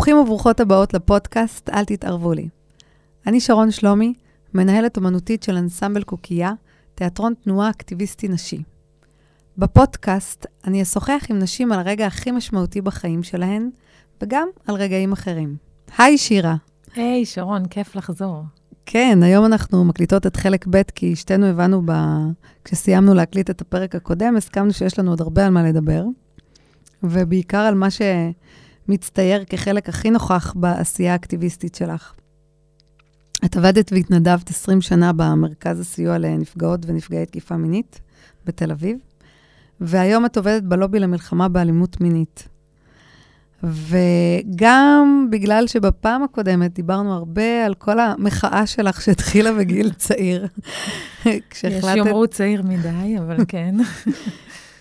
ברוכים וברוכות הבאות לפודקאסט "אל תתערבו לי". אני שרון שלומי, מנהלת אומנותית של אנסמבל קוקייה, תיאטרון תנועה אקטיביסטי נשי. בפודקאסט אני אשוחח עם נשים על הרגע הכי משמעותי בחיים שלהן, וגם על רגעים אחרים. היי, שירה. היי, hey, שרון, כיף לחזור. כן, היום אנחנו מקליטות את חלק ב', כי שתינו הבנו, ב... כשסיימנו להקליט את הפרק הקודם, הסכמנו שיש לנו עוד הרבה על מה לדבר, ובעיקר על מה שמצטייר כחלק הכי נוכח בעשייה האקטיביסטית שלך. את עבדת והתנדבת 20 שנה במרכז הסיוע לנפגעות ונפגעי תקיפה מינית בתל אביב, והיום את עובדת בלובי למלחמה באלימות מינית. וגם בגלל שבפעם הקודמת דיברנו הרבה על כל המחאה שלך שהתחילה בגיל צעיר. כשהחלטת... יש יאמרו צעיר מדי, אבל כן.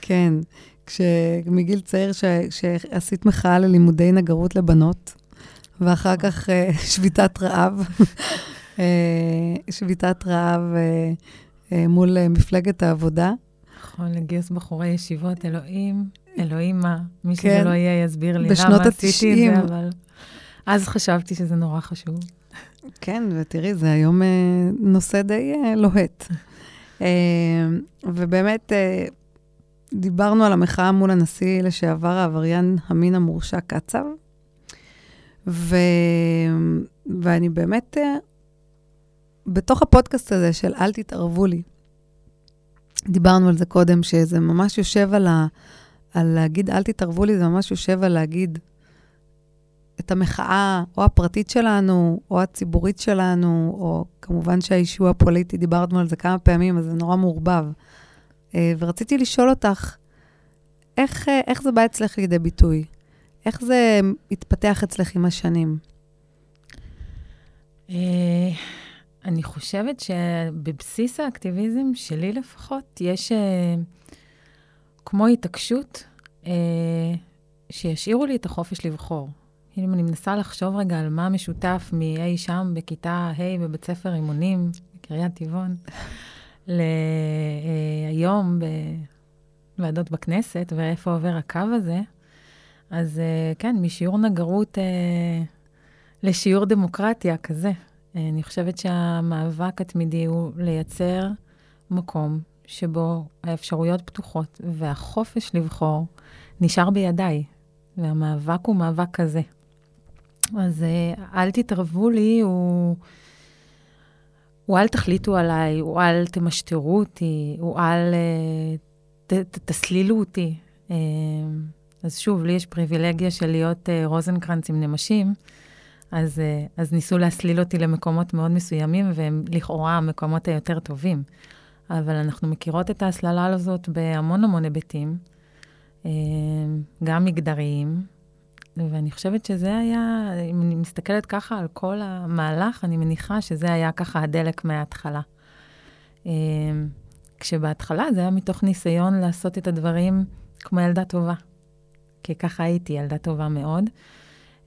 כן, מגיל צעיר ש... שעשית מחאה ללימודי נגרות לבנות, ואחר כך אה, שביתת רעב, אה, שביתת רעב אה, מול מפלגת העבודה. נכון, לגיוס בחורי ישיבות, אלוהים, אלוהים מה, מי כן. שזה לא יהיה יסביר לי למה עשיתי את זה, אבל אז חשבתי שזה נורא חשוב. כן, ותראי, זה היום נושא די לוהט. ובאמת, דיברנו על המחאה מול הנשיא לשעבר, העבריין המין המורשע קצב, ו... ואני באמת, אה, בתוך הפודקאסט הזה של אל תתערבו לי, דיברנו על זה קודם, שזה ממש יושב על, ה, על להגיד, אל תתערבו לי, זה ממש יושב על להגיד את המחאה, או הפרטית שלנו, או הציבורית שלנו, או כמובן שהאישו הפוליטי, דיברנו על זה כמה פעמים, אז זה נורא מעורבב. אה, ורציתי לשאול אותך, איך, אה, איך זה בא אצלך לידי ביטוי? איך זה התפתח אצלך עם השנים? אה, אני חושבת שבבסיס האקטיביזם שלי לפחות, יש כמו התעקשות שישאירו לי את החופש לבחור. אם אני מנסה לחשוב רגע על מה משותף מאי שם בכיתה ה' בבית ספר רימונים, בקריית טבעון, להיום בוועדות בכנסת, ואיפה עובר הקו הזה, אז אה, כן, משיעור נגרות אה, לשיעור דמוקרטיה כזה. אני חושבת שהמאבק התמידי הוא לייצר מקום שבו האפשרויות פתוחות והחופש לבחור נשאר בידיי, והמאבק הוא מאבק כזה. אז אה, אל תתערבו לי, הוא, הוא אל תחליטו עליי, הוא אל תמשטרו אותי, הוא אל אה, ת, ת, תסלילו אותי. אה, אז שוב, לי יש פריבילגיה של להיות רוזנקרנץ עם נמשים. אז, אה, אז ניסו להסליל אותי למקומות מאוד מסוימים, והם לכאורה המקומות היותר טובים. אבל אנחנו מכירות את ההסללה הזאת בהמון המון היבטים, אה, גם מגדריים, ואני חושבת שזה היה, אם אני מסתכלת ככה על כל המהלך, אני מניחה שזה היה ככה הדלק מההתחלה. אה, כשבהתחלה זה היה מתוך ניסיון לעשות את הדברים כמו ילדה טובה. כי ככה הייתי, ילדה טובה מאוד.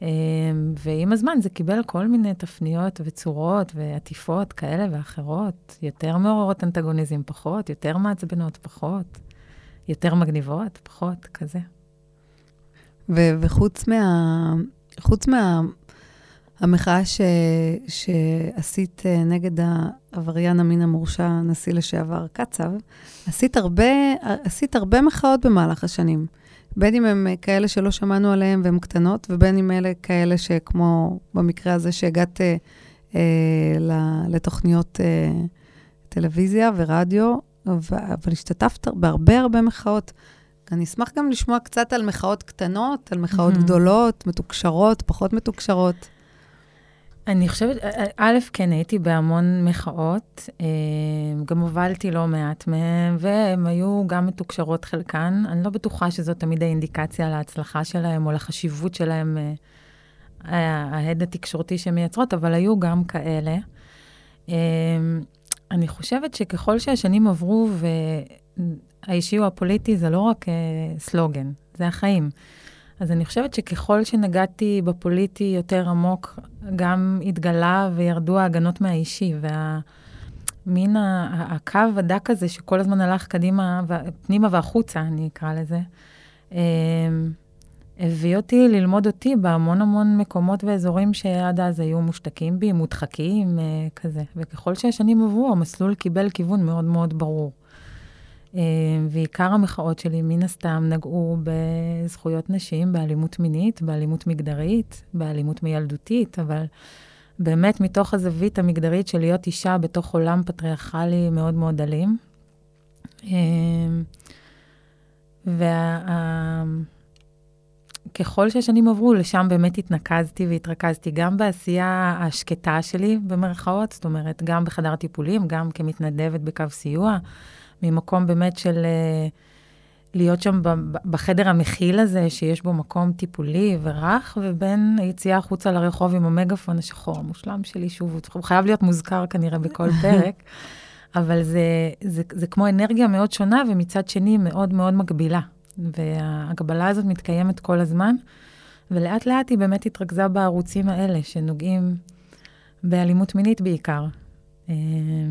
אמ, ועם הזמן זה קיבל כל מיני תפניות וצורות ועטיפות כאלה ואחרות, יותר מעוררות אנטגוניזם פחות, יותר מעצבנות פחות, יותר מגניבות פחות, כזה. ו- וחוץ מה... חוץ מה... המחאה ש... שעשית אה, נגד העבריין המין המורשע, הנשיא לשעבר קצב, עשית הרבה, עשית הרבה מחאות במהלך השנים. בין אם הם כאלה שלא שמענו עליהם והן קטנות, ובין אם אלה כאלה שכמו במקרה הזה שהגעת אה, אה, לתוכניות אה, טלוויזיה ורדיו, אבל השתתפת בהרבה הרבה מחאות. אני אשמח גם לשמוע קצת על מחאות קטנות, על מחאות mm-hmm. גדולות, מתוקשרות, פחות מתוקשרות. אני חושבת, א', כן, הייתי בהמון מחאות, אה, גם הובלתי לא מעט מהן, והן היו גם מתוקשרות חלקן. אני לא בטוחה שזאת תמיד האינדיקציה להצלחה שלהן או לחשיבות שלהן, אה, ההד התקשורתי שהן מייצרות, אבל היו גם כאלה. אה, אני חושבת שככל שהשנים עברו, והאישי או הפוליטי זה לא רק סלוגן, זה החיים. אז אני חושבת שככל שנגעתי בפוליטי יותר עמוק, גם התגלה וירדו ההגנות מהאישי, והמין הקו הדק הזה שכל הזמן הלך קדימה, פנימה והחוצה, אני אקרא לזה, אמ, הביא אותי ללמוד אותי בהמון המון מקומות ואזורים שעד אז היו מושתקים בי, מודחקים, אה, כזה. וככל שהשנים עברו, המסלול קיבל כיוון מאוד מאוד ברור. אה, ועיקר המחאות שלי, מן הסתם, נגעו בזכויות נשים, באלימות מינית, באלימות מגדרית, באלימות מילדותית, אבל באמת מתוך הזווית המגדרית של להיות אישה בתוך עולם פטריארכלי מאוד מאוד אלים. אה, וככל שהשנים עברו, לשם באמת התנקזתי והתרכזתי גם בעשייה השקטה שלי, במרכאות, זאת אומרת, גם בחדר טיפולים, גם כמתנדבת בקו סיוע, ממקום באמת של uh, להיות שם בחדר המכיל הזה, שיש בו מקום טיפולי ורך, ובין היציאה החוצה לרחוב עם המגפון השחור המושלם שלי, שוב, הוא חייב להיות מוזכר כנראה בכל פרק. אבל זה, זה, זה כמו אנרגיה מאוד שונה, ומצד שני מאוד מאוד מגבילה. וההגבלה הזאת מתקיימת כל הזמן, ולאט לאט היא באמת התרכזה בערוצים האלה, שנוגעים באלימות מינית בעיקר, אה,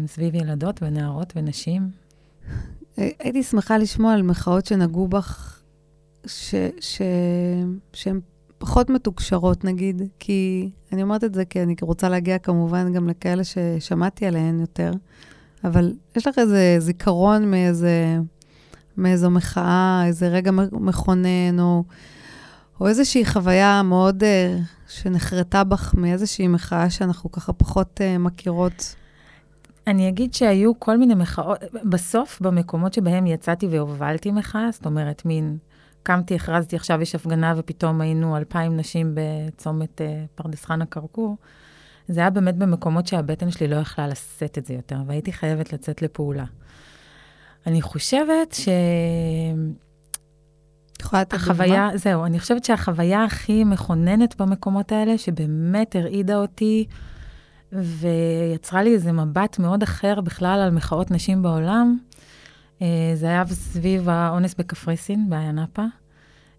סביב ילדות ונערות ונשים. הייתי שמחה לשמוע על מחאות שנגעו בך, ש, ש, שהן פחות מתוקשרות, נגיד, כי אני אומרת את זה כי אני רוצה להגיע כמובן גם לכאלה ששמעתי עליהן יותר, אבל יש לך איזה זיכרון מאיזה... מאיזו מחאה, איזה רגע מכונן, או, או איזושהי חוויה מאוד uh, שנחרטה בך מאיזושהי מחאה שאנחנו ככה פחות uh, מכירות? אני אגיד שהיו כל מיני מחאות, בסוף, במקומות שבהם יצאתי והובלתי מחאה, זאת אומרת, מין, קמתי, הכרזתי, עכשיו יש הפגנה, ופתאום היינו אלפיים נשים בצומת uh, פרדס חנה כרכור, זה היה באמת במקומות שהבטן שלי לא יכלה לשאת את זה יותר, והייתי חייבת לצאת לפעולה. אני חושבת ש... החוויה, זהו, אני חושבת שהחוויה הכי מכוננת במקומות האלה, שבאמת הרעידה אותי ויצרה לי איזה מבט מאוד אחר בכלל על מחאות נשים בעולם, אה, זה היה סביב האונס בקפריסין, באיה נאפה.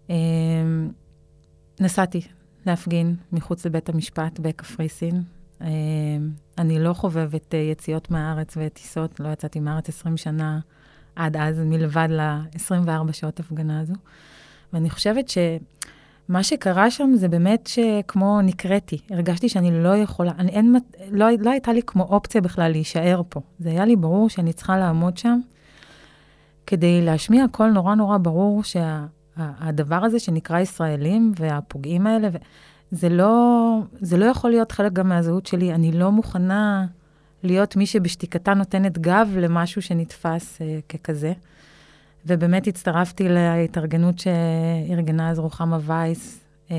אה, נסעתי להפגין מחוץ לבית המשפט בקפריסין. אה, אני לא חובבת יציאות מהארץ וטיסות, לא יצאתי מהארץ 20 שנה. עד אז, מלבד ל-24 שעות הפגנה הזו. ואני חושבת שמה שקרה שם זה באמת שכמו נקראתי, הרגשתי שאני לא יכולה, אני, אין, לא, לא הייתה לי כמו אופציה בכלל להישאר פה. זה היה לי ברור שאני צריכה לעמוד שם כדי להשמיע קול נורא נורא ברור שהדבר שה, הזה שנקרא ישראלים והפוגעים האלה, זה לא, זה לא יכול להיות חלק גם מהזהות שלי. אני לא מוכנה... להיות מי שבשתיקתה נותנת גב למשהו שנתפס uh, ככזה. ובאמת הצטרפתי להתארגנות שארגנה אז רוחמה וייס, uh,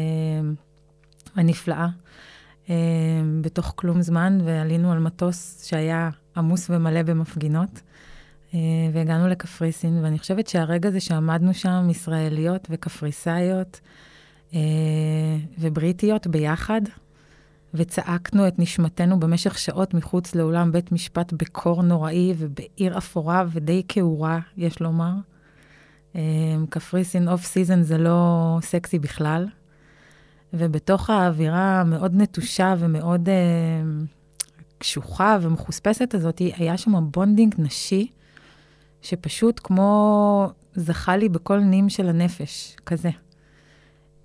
הנפלאה, uh, בתוך כלום זמן, ועלינו על מטוס שהיה עמוס ומלא במפגינות, uh, והגענו לקפריסין, ואני חושבת שהרגע הזה שעמדנו שם, ישראליות וקפריסאיות uh, ובריטיות ביחד, וצעקנו את נשמתנו במשך שעות מחוץ לאולם בית משפט בקור נוראי ובעיר אפורה ודי כעורה, יש לומר. אמ, קפריסין off season זה לא סקסי בכלל. ובתוך האווירה המאוד נטושה ומאוד אה, קשוחה ומחוספסת הזאת, היה שם bonding נשי, שפשוט כמו זכה לי בכל נים של הנפש, כזה.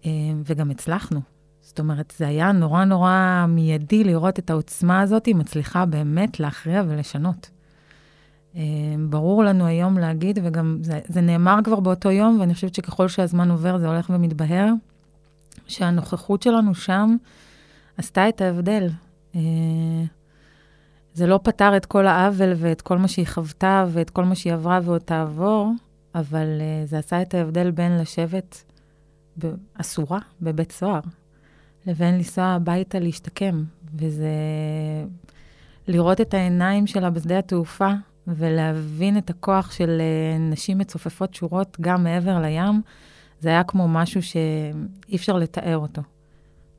Uh, וגם הצלחנו. זאת אומרת, זה היה נורא נורא מיידי לראות את העוצמה הזאת, היא מצליחה באמת להכריע ולשנות. אה, ברור לנו היום להגיד, וגם זה, זה נאמר כבר באותו יום, ואני חושבת שככל שהזמן עובר זה הולך ומתבהר, שהנוכחות שלנו שם עשתה את ההבדל. אה, זה לא פתר את כל העוול ואת כל מה שהיא חוותה ואת כל מה שהיא עברה ועוד תעבור, אבל אה, זה עשה את ההבדל בין לשבת אסורה בבית סוהר, לבין לנסוע הביתה להשתקם. וזה לראות את העיניים שלה בשדה התעופה ולהבין את הכוח של אה, נשים מצופפות שורות גם מעבר לים, זה היה כמו משהו שאי אפשר לתאר אותו.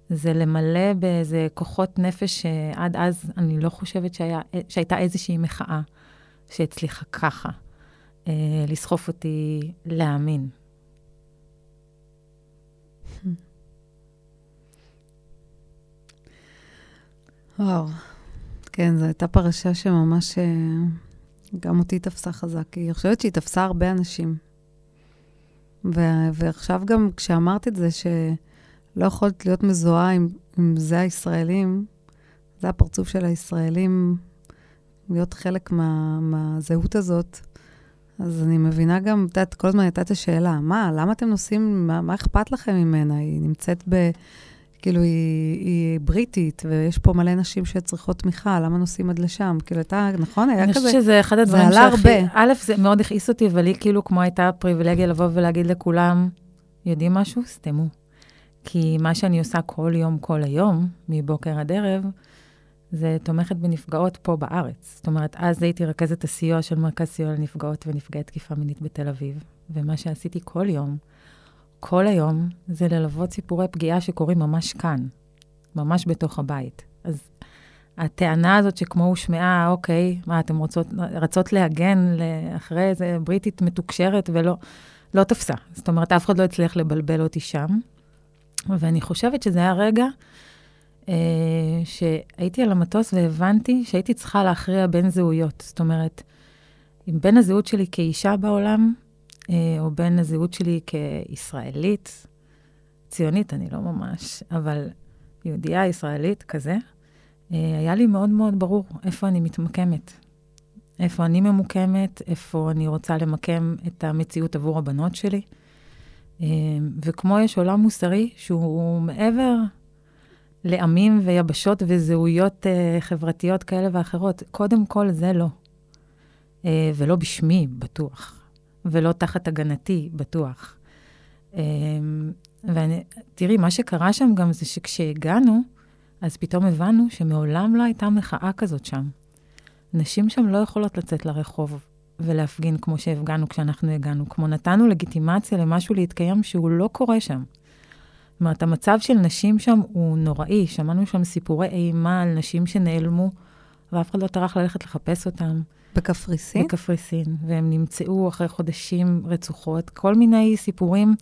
זה למלא באיזה כוחות נפש שעד אז אני לא חושבת שהיה, שהייתה איזושהי מחאה שהצליחה ככה אה, לסחוף אותי להאמין. וואו, כן, זו הייתה פרשה שממש אה, גם אותי תפסה חזק, כי אני חושבת שהיא תפסה הרבה אנשים. ו- ועכשיו גם כשאמרת את זה, שלא יכולת להיות מזוהה עם, עם זה הישראלים, זה הפרצוף של הישראלים, להיות חלק מה, מהזהות הזאת, אז אני מבינה גם, את יודעת, כל הזמן הייתה את השאלה, מה, למה אתם נוסעים, מה, מה אכפת לכם ממנה? היא נמצאת ב... כאילו, היא, היא בריטית, ויש פה מלא נשים שצריכות תמיכה, למה נוסעים עד לשם? כאילו, הייתה, נכון? היה אני כזה... אני חושבת שזה אחד הדברים שהכי... זה עלה הרבה. א', זה מאוד הכעיס אותי, אבל היא כאילו כמו הייתה פריבילגיה לבוא ולהגיד לכולם, יודעים משהו? סתמו. כי מה שאני עושה כל יום, כל היום, מבוקר עד ערב, זה תומכת בנפגעות פה בארץ. זאת אומרת, אז הייתי רכזת הסיוע של מרכז סיוע לנפגעות ונפגעי תקיפה מינית בתל אביב, ומה שעשיתי כל יום, כל היום, זה ללוות סיפורי פגיעה שקורים ממש כאן, ממש בתוך הבית. אז הטענה הזאת שכמו הושמעה, אוקיי, מה, אתן רוצות, רצות להגן אחרי איזה בריטית מתוקשרת ולא, לא תפסה. זאת אומרת, אף אחד לא הצליח לבלבל אותי שם. ואני חושבת שזה היה רגע אה, שהייתי על המטוס והבנתי שהייתי צריכה להכריע בין זהויות. זאת אומרת, אם בין הזהות שלי כאישה בעולם, או בין הזהות שלי כישראלית, ציונית, אני לא ממש, אבל יהודייה ישראלית כזה, אה, היה לי מאוד מאוד ברור איפה אני מתמקמת. איפה אני ממוקמת, איפה אני רוצה למקם את המציאות עבור הבנות שלי. אה, וכמו יש עולם מוסרי שהוא מעבר לעמים ויבשות וזהויות חברתיות כאלה ואחרות. קודם כל, זה לא. ולא בשמי, בטוח. ולא תחת הגנתי, בטוח. Uh, ותראי, מה שקרה שם גם זה שכשהגענו, אז פתאום הבנו שמעולם לא הייתה מחאה כזאת שם. נשים שם לא יכולות לצאת לרחוב ולהפגין כמו שהפגנו כשאנחנו הגענו, כמו נתנו לגיטימציה למשהו להתקיים שהוא לא קורה שם. זאת אומרת, המצב של נשים שם הוא נוראי. שמענו שם סיפורי אימה על נשים שנעלמו, ואף אחד לא טרח ללכת לחפש אותם. בקפריסין? בקפריסין, והם נמצאו אחרי חודשים רצוחות. כל מיני סיפורים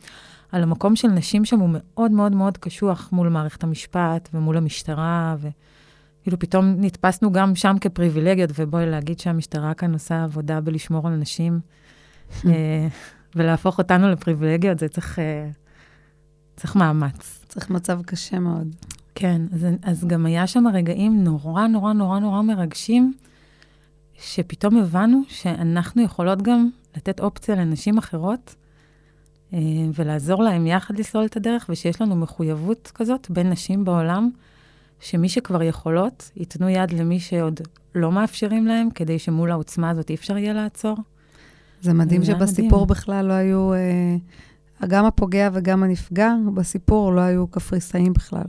על המקום של נשים שם הוא מאוד מאוד מאוד קשוח מול מערכת המשפט ומול המשטרה, וכאילו פתאום נתפסנו גם שם כפריבילגיות, ובואי להגיד שהמשטרה כאן עושה עבודה בלשמור על נשים, אה, ולהפוך אותנו לפריבילגיות, זה צריך... אה, צריך מאמץ. צריך מצב קשה מאוד. כן, אז, אז גם היה שם רגעים נורא נורא נורא נורא מרגשים, שפתאום הבנו שאנחנו יכולות גם לתת אופציה לנשים אחרות, אה, ולעזור להם יחד לסלול את הדרך, ושיש לנו מחויבות כזאת בין נשים בעולם, שמי שכבר יכולות, ייתנו יד למי שעוד לא מאפשרים להם, כדי שמול העוצמה הזאת אי אפשר יהיה לעצור. זה מדהים שבסיפור מדהים. בכלל לא היו... אה... גם הפוגע וגם הנפגע בסיפור לא היו קפריסאים בכלל.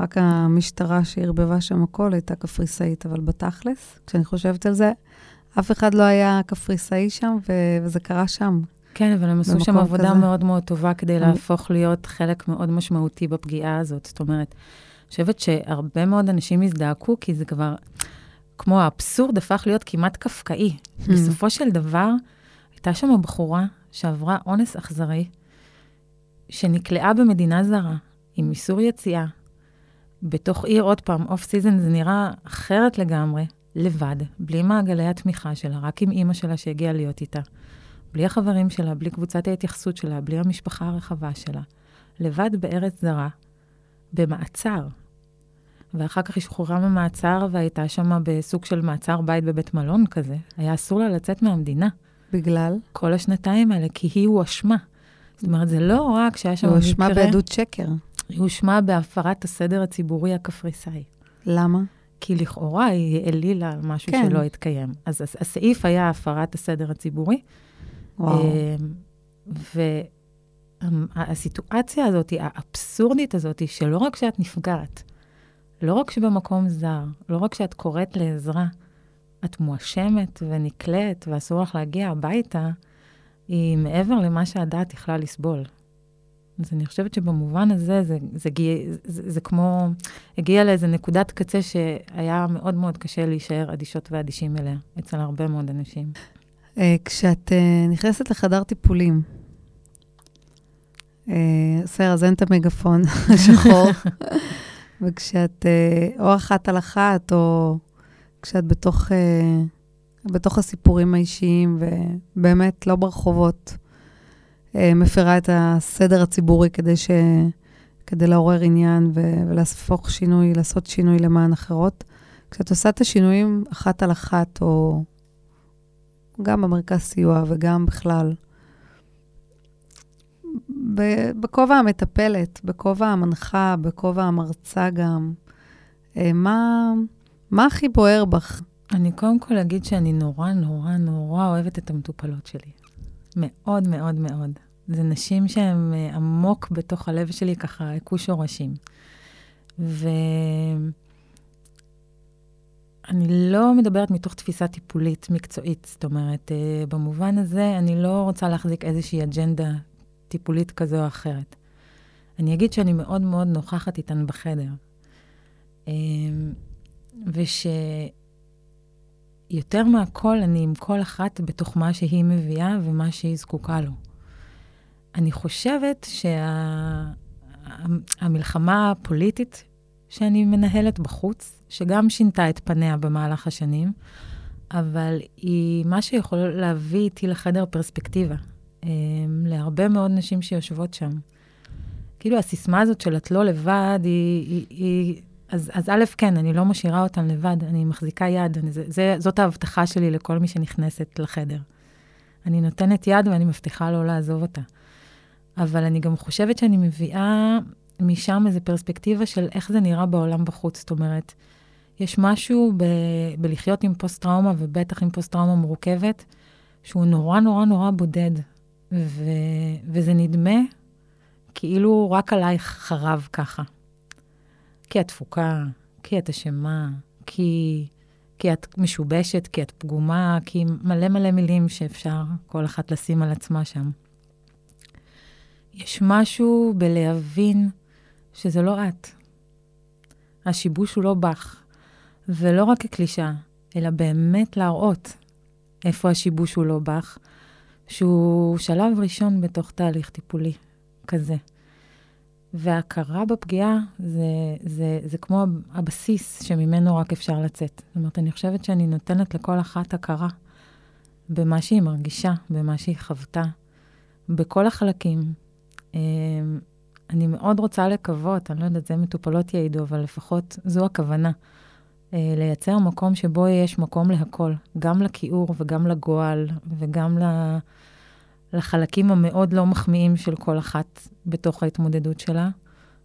רק המשטרה שערבבה שם הכל הייתה קפריסאית, אבל בתכלס, כשאני חושבת על זה, אף אחד לא היה קפריסאי שם, ו- וזה קרה שם. כן, אבל הם עשו שם עבודה כזה. מאוד מאוד טובה כדי להפוך להיות חלק מאוד משמעותי בפגיעה הזאת. זאת אומרת, אני חושבת שהרבה מאוד אנשים הזדעקו, כי זה כבר, כמו האבסורד הפך להיות כמעט קפקאי. בסופו של דבר, הייתה שם בחורה שעברה אונס אכזרי, שנקלעה במדינה זרה, עם איסור יציאה, בתוך עיר, עוד פעם, off season זה נראה אחרת לגמרי, לבד, בלי מעגלי התמיכה שלה, רק עם אימא שלה שהגיעה להיות איתה. בלי החברים שלה, בלי קבוצת ההתייחסות שלה, בלי המשפחה הרחבה שלה. לבד בארץ זרה, במעצר. ואחר כך היא שוחררה ממעצר והייתה שם בסוג של מעצר בית בבית מלון כזה. היה אסור לה לצאת מהמדינה. בגלל? כל השנתיים האלה, כי היא הואשמה. זאת אומרת, זה לא רק שהיה שם מקרה... הואשמה בעדות שקר. היא הואשמה בהפרת הסדר הציבורי הקפריסאי. למה? כי לכאורה היא העלילה על משהו כן. שלא התקיים. אז הסעיף היה הפרת הסדר הציבורי. וואו. והסיטואציה הזאת, האבסורדית הזאת, שלא רק שאת נפגעת, לא רק שבמקום זר, לא רק שאת קוראת לעזרה, את מואשמת ונקלט ואסור לך להגיע הביתה, היא מעבר למה שהדעת יכלה לסבול. אז אני חושבת שבמובן הזה, זה, זה, זה, זה, זה כמו, הגיע לאיזה נקודת קצה שהיה מאוד מאוד קשה להישאר אדישות ואדישים אליה, אצל הרבה מאוד אנשים. אה, כשאת אה, נכנסת לחדר טיפולים, בסדר, אה, אז אין את המגפון השחור, וכשאת או אחת על אחת, או כשאת בתוך בתוך הסיפורים האישיים, ובאמת לא ברחובות. אה, מפרה את הסדר הציבורי כדי, ש, כדי לעורר עניין ו, ולהפוך שינוי, לעשות שינוי למען אחרות. כשאת עושה את השינויים אחת על אחת, או גם במרכז סיוע וגם בכלל, בכובע המטפלת, בכובע המנחה, בכובע המרצה גם, אה, מה, מה הכי בוער בך? אני קודם כל אגיד שאני נורא, נורא, נורא אוהבת את המטופלות שלי. מאוד, מאוד, מאוד. זה נשים שהן אה, עמוק בתוך הלב שלי, ככה הכו שורשים. ואני לא מדברת מתוך תפיסה טיפולית מקצועית, זאת אומרת, אה, במובן הזה, אני לא רוצה להחזיק איזושהי אג'נדה טיפולית כזו או אחרת. אני אגיד שאני מאוד מאוד נוכחת איתן בחדר. וש... יותר מהכל, אני עם כל אחת בתוך מה שהיא מביאה ומה שהיא זקוקה לו. אני חושבת שהמלחמה שה... הפוליטית שאני מנהלת בחוץ, שגם שינתה את פניה במהלך השנים, אבל היא מה שיכול להביא איתי לחדר פרספקטיבה, אה, להרבה מאוד נשים שיושבות שם. כאילו, הסיסמה הזאת של את לא לבד, היא, היא, היא אז, אז א', כן, אני לא משאירה אותן לבד, אני מחזיקה יד. אני, זה, זה, זאת ההבטחה שלי לכל מי שנכנסת לחדר. אני נותנת יד ואני מבטיחה לא לעזוב אותה. אבל אני גם חושבת שאני מביאה משם איזו פרספקטיבה של איך זה נראה בעולם בחוץ. זאת אומרת, יש משהו ב, בלחיות עם פוסט-טראומה, ובטח עם פוסט-טראומה מורכבת, שהוא נורא נורא נורא בודד. ו, וזה נדמה כאילו רק עלייך חרב ככה. כי את תפוקה, כי את אשמה, כי, כי את משובשת, כי את פגומה, כי מלא מלא מילים שאפשר כל אחת לשים על עצמה שם. יש משהו בלהבין שזה לא את. השיבוש הוא לא בך, ולא רק כקלישה, אלא באמת להראות איפה השיבוש הוא לא בך, שהוא שלב ראשון בתוך תהליך טיפולי כזה. וההכרה בפגיעה זה, זה, זה כמו הבסיס שממנו רק אפשר לצאת. זאת אומרת, אני חושבת שאני נותנת לכל אחת הכרה במה שהיא מרגישה, במה שהיא חוותה, בכל החלקים. אמ, אני מאוד רוצה לקוות, אני לא יודעת, זה מטופלות יעידו, אבל לפחות זו הכוונה. אה, לייצר מקום שבו יש מקום להכל, גם לכיעור וגם לגועל וגם ל... לחלקים המאוד לא מחמיאים של כל אחת בתוך ההתמודדות שלה,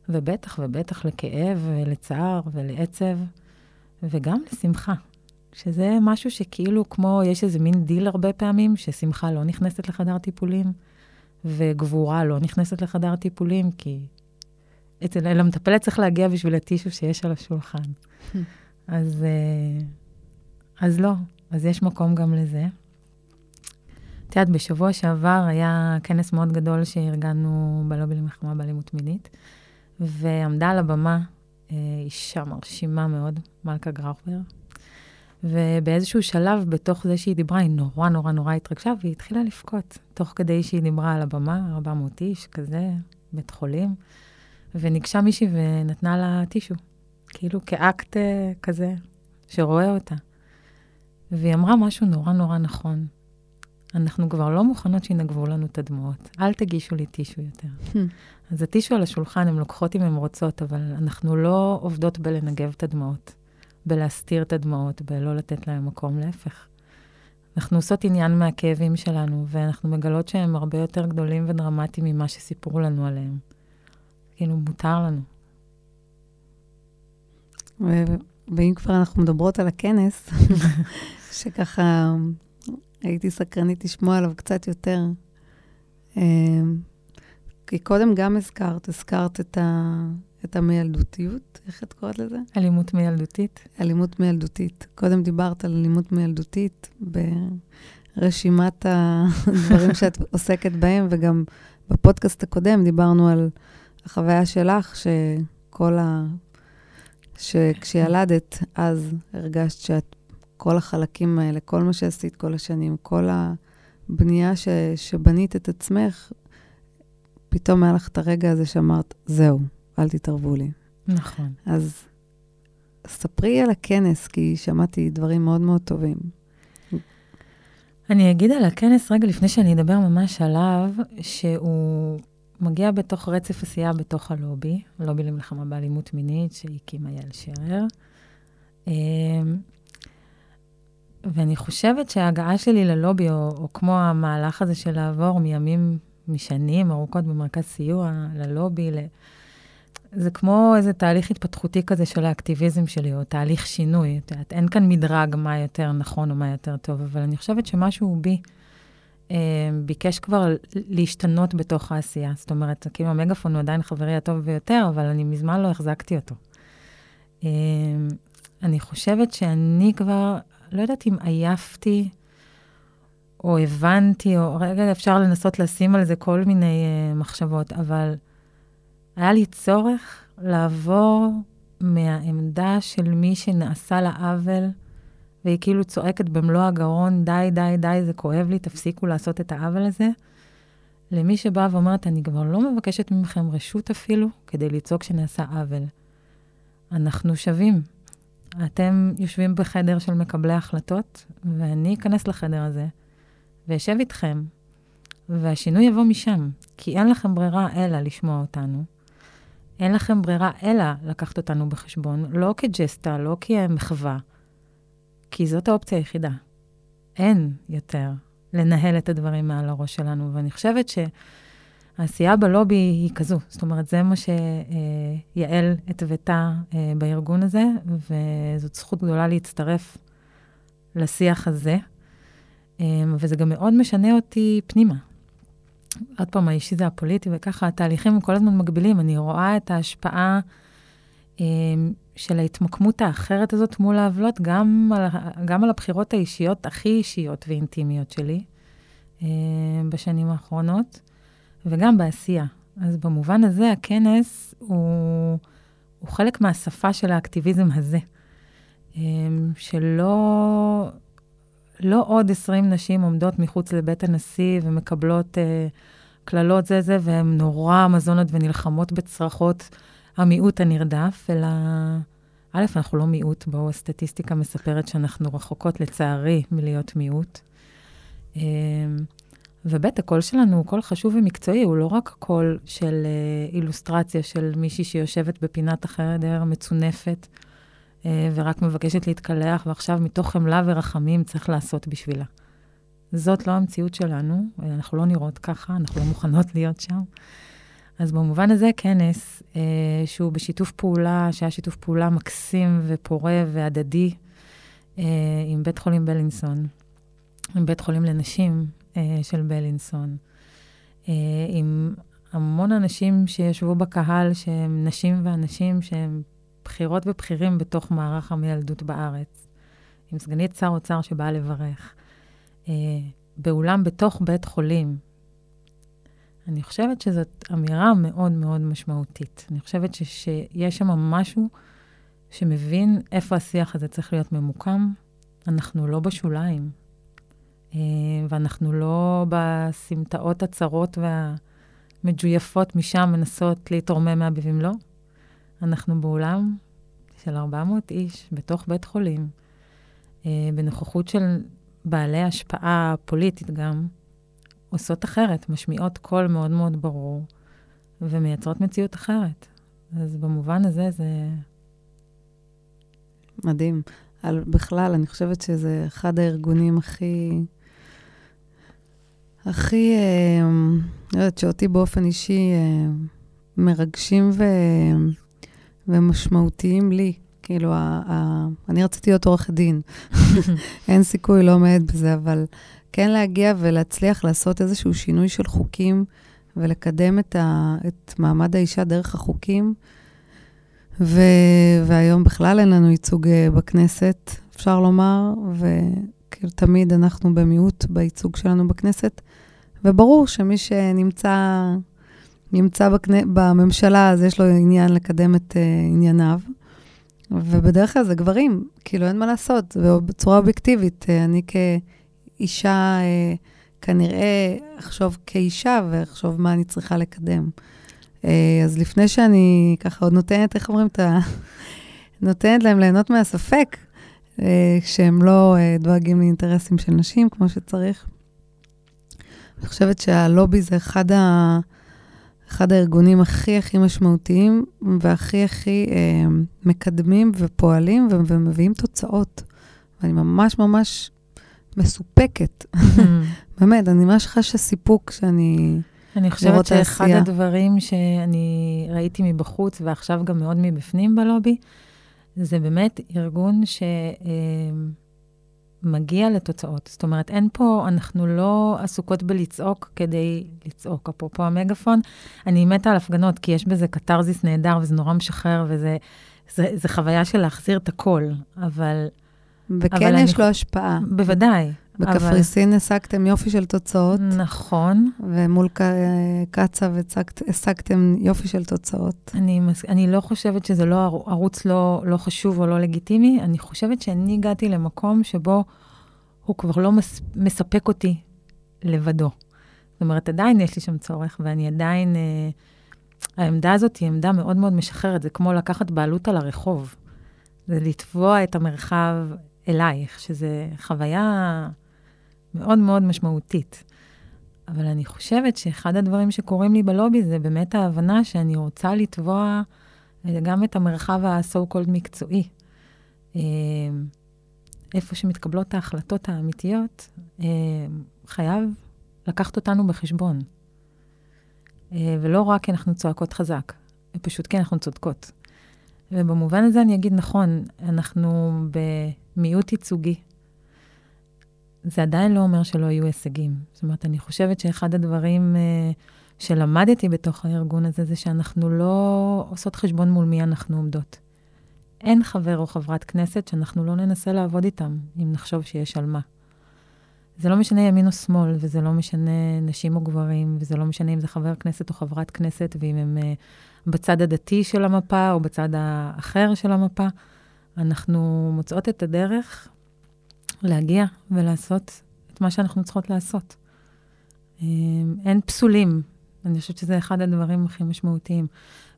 ובטח ובטח לכאב ולצער ולעצב, וגם לשמחה, שזה משהו שכאילו כמו, יש איזה מין דיל הרבה פעמים, ששמחה לא נכנסת לחדר טיפולים, וגבורה לא נכנסת לחדר טיפולים, כי אצל המטפלת צריך להגיע בשביל הטישו שיש על השולחן. אז, אה, אז לא, אז יש מקום גם לזה. את יודעת, בשבוע שעבר היה כנס מאוד גדול שארגנו בלובי למלחמה באלימות מינית, ועמדה על הבמה אה, אישה מרשימה מאוד, מלכה גראוכבר, ובאיזשהו שלב, בתוך זה שהיא דיברה, היא נורא נורא נורא התרגשה, והיא התחילה לבכות, תוך כדי שהיא דיברה על הבמה, 400 איש, כזה, בית חולים, וניגשה מישהי ונתנה לה טישו, כאילו כאקט אה, כזה, שרואה אותה. והיא אמרה משהו נורא נורא נכון. אנחנו כבר לא מוכנות שינגבו לנו את הדמעות. אל תגישו לי טישו יותר. Hmm. אז הטישו על השולחן, הן לוקחות אם הן רוצות, אבל אנחנו לא עובדות בלנגב את הדמעות, בלהסתיר את הדמעות, בלא לתת להן מקום, להפך. אנחנו עושות עניין מהכאבים שלנו, ואנחנו מגלות שהם הרבה יותר גדולים ודרמטיים ממה שסיפרו לנו עליהם. כאילו, מותר לנו. ואם כבר אנחנו מדברות על הכנס, שככה הייתי סקרנית לשמוע עליו קצת יותר. אמ, כי קודם גם הזכרת, הזכרת את, ה, את המילדותיות, איך את קוראת לזה? אלימות מילדותית. אלימות מילדותית. קודם דיברת על אלימות מילדותית ברשימת הדברים שאת עוסקת בהם, וגם בפודקאסט הקודם דיברנו על החוויה שלך, שכל ה... שכשילדת, אז הרגשת שאת כל החלקים האלה, כל מה שעשית כל השנים, כל הבנייה ש, שבנית את עצמך, פתאום היה לך את הרגע הזה שאמרת, זהו, אל תתערבו לי. נכון. אז ספרי על הכנס, כי שמעתי דברים מאוד מאוד טובים. אני אגיד על הכנס רגע לפני שאני אדבר ממש עליו, שהוא מגיע בתוך רצף עשייה בתוך הלובי, לובי למלחמה באלימות מינית שהקימה יעל שרר. ואני חושבת שההגעה שלי ללובי, או, או כמו המהלך הזה של לעבור מימים, משנים ארוכות במרכז סיוע, ללובי, ל... זה כמו איזה תהליך התפתחותי כזה של האקטיביזם שלי, או תהליך שינוי. את יודעת, אין כאן מדרג מה יותר נכון או מה יותר טוב, אבל אני חושבת שמשהו בי אה, ביקש כבר להשתנות בתוך העשייה. זאת אומרת, כאילו המגפון הוא עדיין חברי הטוב ביותר, אבל אני מזמן לא החזקתי אותו. אה, אני חושבת שאני כבר, לא יודעת אם עייפתי, או הבנתי, או רגע אפשר לנסות לשים על זה כל מיני uh, מחשבות, אבל היה לי צורך לעבור מהעמדה של מי שנעשה לה עוול, והיא כאילו צועקת במלוא הגרון, די, די, די, זה כואב לי, תפסיקו לעשות את העוול הזה, למי שבאה ואומרת, אני כבר לא מבקשת מכם רשות אפילו כדי לצעוק שנעשה עוול. אנחנו שווים. אתם יושבים בחדר של מקבלי החלטות, ואני אכנס לחדר הזה, ואשב איתכם, והשינוי יבוא משם, כי אין לכם ברירה אלא לשמוע אותנו. אין לכם ברירה אלא לקחת אותנו בחשבון, לא כג'סטה, לא כמחווה, כי זאת האופציה היחידה. אין יותר לנהל את הדברים מעל הראש שלנו, ואני חושבת שהעשייה בלובי היא כזו. זאת אומרת, זה מה שיעל התוותה אה, בארגון הזה, וזאת זכות גדולה להצטרף לשיח הזה. אמ, וזה גם מאוד משנה אותי פנימה. עוד פעם, האישי זה הפוליטי, וככה התהליכים הם כל הזמן מגבילים. אני רואה את ההשפעה אמ, של ההתמקמות האחרת הזאת מול העוולות, גם גם על הבחירות האישיות הכי אישיות ואינטימיות שלי בשנים האחרונות, וגם בעשייה. אז במובן הזה, הכנס הוא, הוא חלק מהשפה של האקטיביזם הזה, שלא... לא עוד 20 נשים עומדות מחוץ לבית הנשיא ומקבלות אה, קללות זה זה, והן נורא אמזונות ונלחמות בצרחות המיעוט הנרדף, אלא, א', אנחנו לא מיעוט, בואו, הסטטיסטיקה מספרת שאנחנו רחוקות, לצערי, מלהיות מיעוט. אה, וב', הקול שלנו הוא קול חשוב ומקצועי, הוא לא רק קול של אה, אילוסטרציה של מישהי שיושבת בפינת החדר מצונפת, אה, ורק מבקשת להתקלח, ועכשיו מתוך חמלה ורחמים צריך לעשות בשבילה. זאת לא המציאות שלנו, אנחנו לא נראות ככה, אנחנו לא מוכנות להיות שם. אז במובן הזה, כנס אה, שהוא בשיתוף פעולה, שהיה שיתוף פעולה מקסים ופורה והדדי אה, עם בית חולים בלינסון, עם בית חולים לנשים של בלינסון, אה, עם המון אנשים שישבו בקהל, שהם נשים ואנשים שהם בכירות ובכירים בתוך מערך המילדות בארץ, עם סגנית שר אוצר שבאה לברך, אה, באולם בתוך בית חולים. אני חושבת שזאת אמירה מאוד מאוד משמעותית. אני חושבת ש, שיש שם משהו שמבין איפה השיח הזה צריך להיות ממוקם. אנחנו לא בשוליים, אה, ואנחנו לא בסמטאות הצרות והמג'ויפות משם מנסות להתרומם מהביבים, לא. אנחנו באולם של 400 איש בתוך בית חולים, אה, בנוכחות של בעלי השפעה פוליטית גם, עושות אחרת, משמיעות קול מאוד מאוד ברור, ומייצרות מציאות אחרת. אז במובן הזה זה... מדהים. על, בכלל, אני חושבת שזה אחד הארגונים הכי... הכי, אה, לא יודעת, שאותי באופן אישי אה, מרגשים ו... ומשמעותיים לי. כאילו, ה, ה, אני רציתי להיות עורכת דין. אין סיכוי, לא עומד בזה, אבל כן להגיע ולהצליח לעשות איזשהו שינוי של חוקים ולקדם את, ה, את מעמד האישה דרך החוקים. ו, והיום בכלל אין לנו ייצוג אה, בכנסת, אפשר לומר, וכאילו תמיד אנחנו במיעוט בייצוג שלנו בכנסת. וברור שמי שנמצא נמצא בקנה, בממשלה, אז יש לו עניין לקדם את uh, ענייניו. ובדרך כלל זה גברים, כאילו אין מה לעשות, ובצורה אובייקטיבית. Uh, אני כאישה, uh, כנראה אחשוב כאישה ואחשוב מה אני צריכה לקדם. אז לפני שאני ככה עוד נותנת, איך אומרים את ה... נותנת להם ליהנות מהספק, אה, שהם לא אה, דואגים לאינטרסים של נשים כמו שצריך. אני חושבת שהלובי זה אחד, ה... אחד הארגונים הכי הכי משמעותיים והכי הכי אה, מקדמים ופועלים ו... ומביאים תוצאות. ואני ממש ממש מסופקת. באמת, אני ממש חשה סיפוק שאני... אני חושבת שאחד העשייה. הדברים שאני ראיתי מבחוץ, ועכשיו גם מאוד מבפנים בלובי, זה באמת ארגון שמגיע לתוצאות. זאת אומרת, אין פה, אנחנו לא עסוקות בלצעוק כדי לצעוק. אפרופו המגפון, אני מתה על הפגנות, כי יש בזה קתרזיס נהדר, וזה נורא משחרר, וזה זה, זה חוויה של להחזיר את הכל, אבל... וכן אבל יש אני... לו השפעה. בוודאי. בקפריסין אבל... השגתם יופי של תוצאות. נכון. ומול קצ"א השגתם יופי של תוצאות. אני, אני לא חושבת שזה לא ערוץ לא, לא חשוב או לא לגיטימי, אני חושבת שאני הגעתי למקום שבו הוא כבר לא מס, מספק אותי לבדו. זאת אומרת, עדיין יש לי שם צורך, ואני עדיין... אה, העמדה הזאת היא עמדה מאוד מאוד משחררת, זה כמו לקחת בעלות על הרחוב. זה לתבוע את המרחב אלייך, שזה חוויה מאוד מאוד משמעותית. אבל אני חושבת שאחד הדברים שקורים לי בלובי זה באמת ההבנה שאני רוצה לתבוע אה, גם את המרחב ה-so called מקצועי. אה, איפה שמתקבלות ההחלטות האמיתיות, אה, חייב לקחת אותנו בחשבון. ולא רק כי אנחנו צועקות חזק, פשוט כי אנחנו צודקות. ובמובן הזה אני אגיד, נכון, אנחנו במיעוט ייצוגי זה עדיין לא אומר שלא יהיו הישגים. זאת אומרת, אני חושבת שאחד הדברים uh, שלמדתי בתוך הארגון הזה, זה שאנחנו לא עושות חשבון מול מי אנחנו עומדות. אין חבר או חברת כנסת שאנחנו לא ננסה לעבוד איתם, אם נחשוב שיש על מה. זה לא משנה ימין או שמאל, וזה לא משנה נשים או גברים, וזה לא משנה אם זה חבר כנסת או חברת כנסת, ואם הם uh, בצד הדתי של המפה או בצד האחר של המפה. אנחנו מוצאות את הדרך להגיע ולעשות את מה שאנחנו צריכות לעשות. אמ, אין פסולים. אני חושבת שזה אחד הדברים הכי משמעותיים.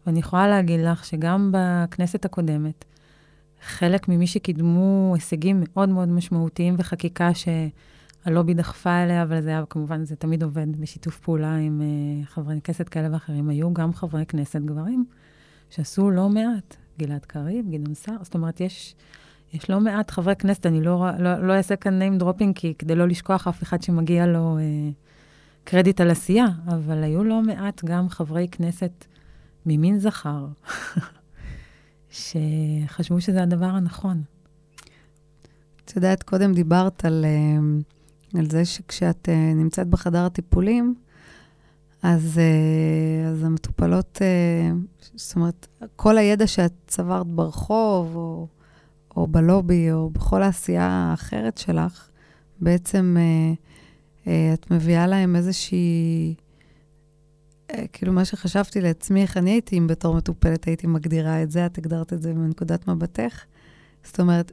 ואני יכולה להגיד לך שגם בכנסת הקודמת, חלק ממי שקידמו הישגים מאוד מאוד משמעותיים וחקיקה שהלובי דחפה אליה, אבל זה היה, כמובן, זה תמיד עובד בשיתוף פעולה עם uh, חברי כנסת כאלה ואחרים, היו גם חברי כנסת גברים שעשו לא מעט. גלעד קריב, גדעון סער, זאת אומרת, יש יש לא מעט חברי כנסת, אני לא, לא, לא אעשה כאן name dropping, כי כדי לא לשכוח אף אחד שמגיע לו אה, קרדיט על עשייה, אבל היו לא מעט גם חברי כנסת ממין זכר, שחשבו שזה הדבר הנכון. את יודעת, קודם דיברת על, אה, על זה שכשאת אה, נמצאת בחדר הטיפולים, אז, אה, אז המטופלות, זאת אומרת, כל הידע שאת צברת ברחוב, או... או בלובי, או בכל העשייה האחרת שלך, בעצם אה, אה, את מביאה להם איזושהי... אה, כאילו, מה שחשבתי לעצמי, איך אני הייתי, אם בתור מטופלת הייתי מגדירה את זה, את הגדרת את זה מנקודת מבטך. זאת אומרת,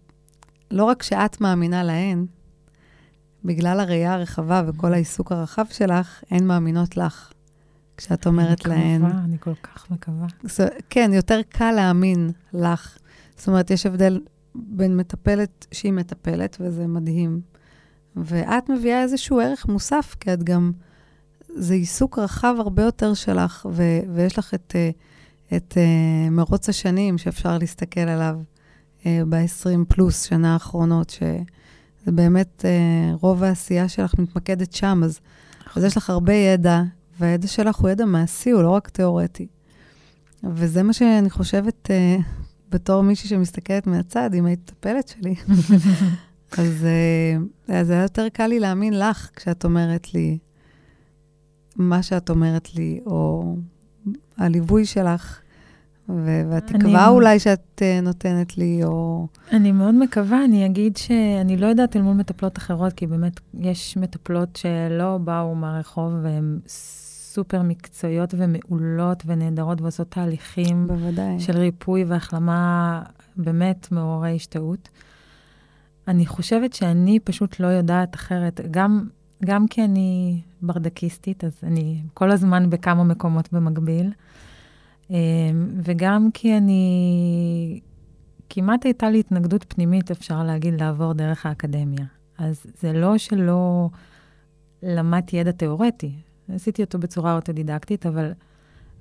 לא רק שאת מאמינה להן, בגלל הראייה הרחבה וכל העיסוק הרחב שלך, הן מאמינות לך. כשאת אומרת להן... אני מקווה, אני כל כך מקווה. כן, יותר קל להאמין לך. זאת אומרת, יש הבדל בין מטפלת שהיא מטפלת, וזה מדהים. ואת מביאה איזשהו ערך מוסף, כי את גם... זה עיסוק רחב הרבה יותר שלך, ו- ויש לך את, אה, את uh, מרוץ השנים שאפשר להסתכל עליו uh, ב-20 פלוס שנה האחרונות, שזה באמת, רוב העשייה שלך מתמקדת שם, אז, אז יש לך הרבה ידע, והידע שלך הוא ידע מעשי, הוא לא רק תיאורטי. וזה מה שאני חושבת, בתור מישהי שמסתכלת מהצד, עם המטפלת שלי, אז, אה, אז היה יותר קל לי להאמין לך כשאת אומרת לי מה שאת אומרת לי, או הליווי שלך. והתקווה אני... אולי שאת uh, נותנת לי, או... אני מאוד מקווה, אני אגיד שאני לא יודעת אל מול מטפלות אחרות, כי באמת יש מטפלות שלא באו מהרחוב והן סופר מקצועיות ומעולות ונהדרות ועושות תהליכים בוודאי. של ריפוי והחלמה באמת מעוררי השתאות. אני חושבת שאני פשוט לא יודעת אחרת, גם, גם כי אני ברדקיסטית, אז אני כל הזמן בכמה מקומות במקביל, אמ, וגם כי אני, כמעט הייתה לי התנגדות פנימית, אפשר להגיד, לעבור דרך האקדמיה. אז זה לא שלא למדתי ידע תיאורטי, עשיתי אותו בצורה אוטודידקטית, אבל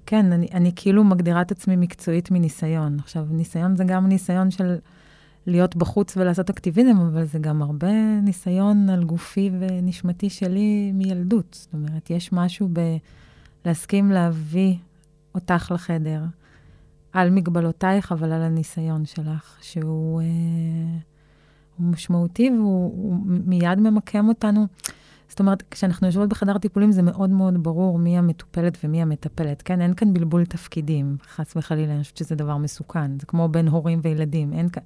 כן, אני, אני כאילו מגדירה את עצמי מקצועית מניסיון. עכשיו, ניסיון זה גם ניסיון של להיות בחוץ ולעשות אקטיביזם, אבל זה גם הרבה ניסיון על גופי ונשמתי שלי מילדות. זאת אומרת, יש משהו בלהסכים להביא אותך לחדר, על מגבלותייך, אבל על הניסיון שלך, שהוא אה, משמעותי והוא מיד ממקם אותנו. זאת אומרת, כשאנחנו יושבות בחדר טיפולים, זה מאוד מאוד ברור מי המטופלת ומי המטפלת. כן, אין כאן בלבול תפקידים, חס וחלילה, אני חושבת שזה דבר מסוכן. זה כמו בין הורים וילדים. אין כאן...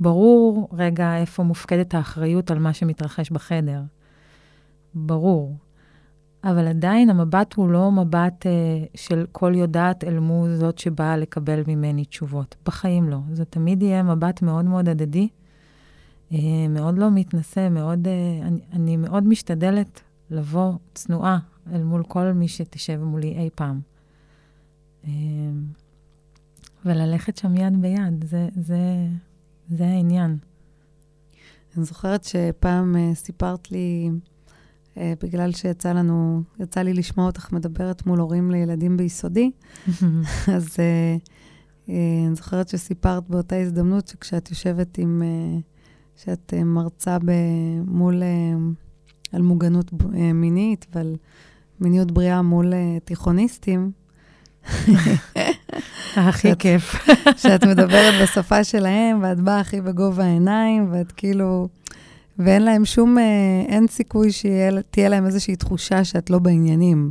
ברור רגע איפה מופקדת האחריות על מה שמתרחש בחדר. ברור. אבל עדיין המבט הוא לא מבט אה, של כל יודעת אל מול זאת שבאה לקבל ממני תשובות. בחיים לא. זה תמיד יהיה מבט מאוד מאוד הדדי. אה, מאוד לא מתנשא, מאוד, אה, אני, אני מאוד משתדלת לבוא צנועה אל מול כל מי שתשב מולי אי פעם. אה, וללכת שם יד ביד, זה, זה, זה העניין. אני זוכרת שפעם סיפרת לי, בגלל שיצא לנו, יצא לי לשמוע אותך מדברת מול הורים לילדים ביסודי, אז אני זוכרת שסיפרת באותה הזדמנות שכשאת יושבת עם... שאת אה, מרצה מול, אה, על מוגנות אה, מינית ועל מיניות בריאה מול תיכוניסטים. הכי כיף. שאת מדברת בשפה שלהם, ואת באה הכי בגובה העיניים, ואת כאילו... ואין להם שום, אין סיכוי שתהיה להם איזושהי תחושה שאת לא בעניינים.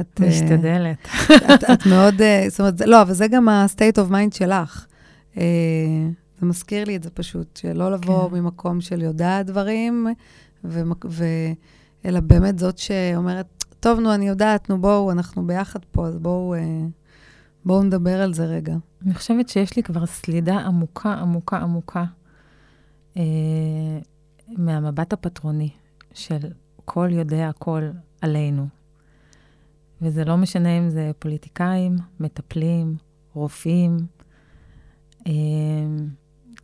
את... משתדלת. את, את מאוד, זאת אומרת, לא, אבל זה גם ה-state of mind שלך. זה מזכיר לי את זה פשוט, שלא לבוא כן. ממקום של יודעת דברים, ו- ו- אלא באמת זאת שאומרת, טוב, נו, אני יודעת, נו, בואו, אנחנו ביחד פה, אז בואו אה, בוא נדבר על זה רגע. אני חושבת שיש לי כבר סלידה עמוקה, עמוקה, עמוקה אה, מהמבט הפטרוני של כל יודע הכל עלינו. וזה לא משנה אם זה פוליטיקאים, מטפלים, רופאים, אה,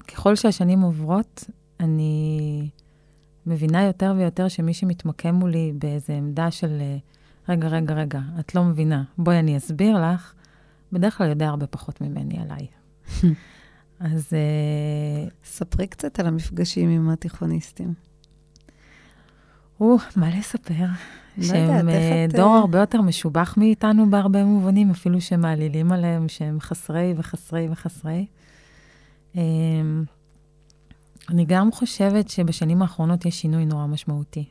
ככל שהשנים עוברות, אני מבינה יותר ויותר שמי שמתמקם מולי באיזו עמדה של, אה, רגע, רגע, רגע, את לא מבינה, בואי אני אסביר לך, בדרך כלל יודע הרבה פחות ממני עליי. אז... Uh, ספרי קצת על המפגשים עם התיכוניסטים. או, מה לספר? לא שהם uh, דור הרבה יותר משובח מאיתנו בהרבה מובנים, אפילו שמעלילים עליהם שהם חסרי וחסרי וחסרי. אמ, אני גם חושבת שבשנים האחרונות יש שינוי נורא משמעותי.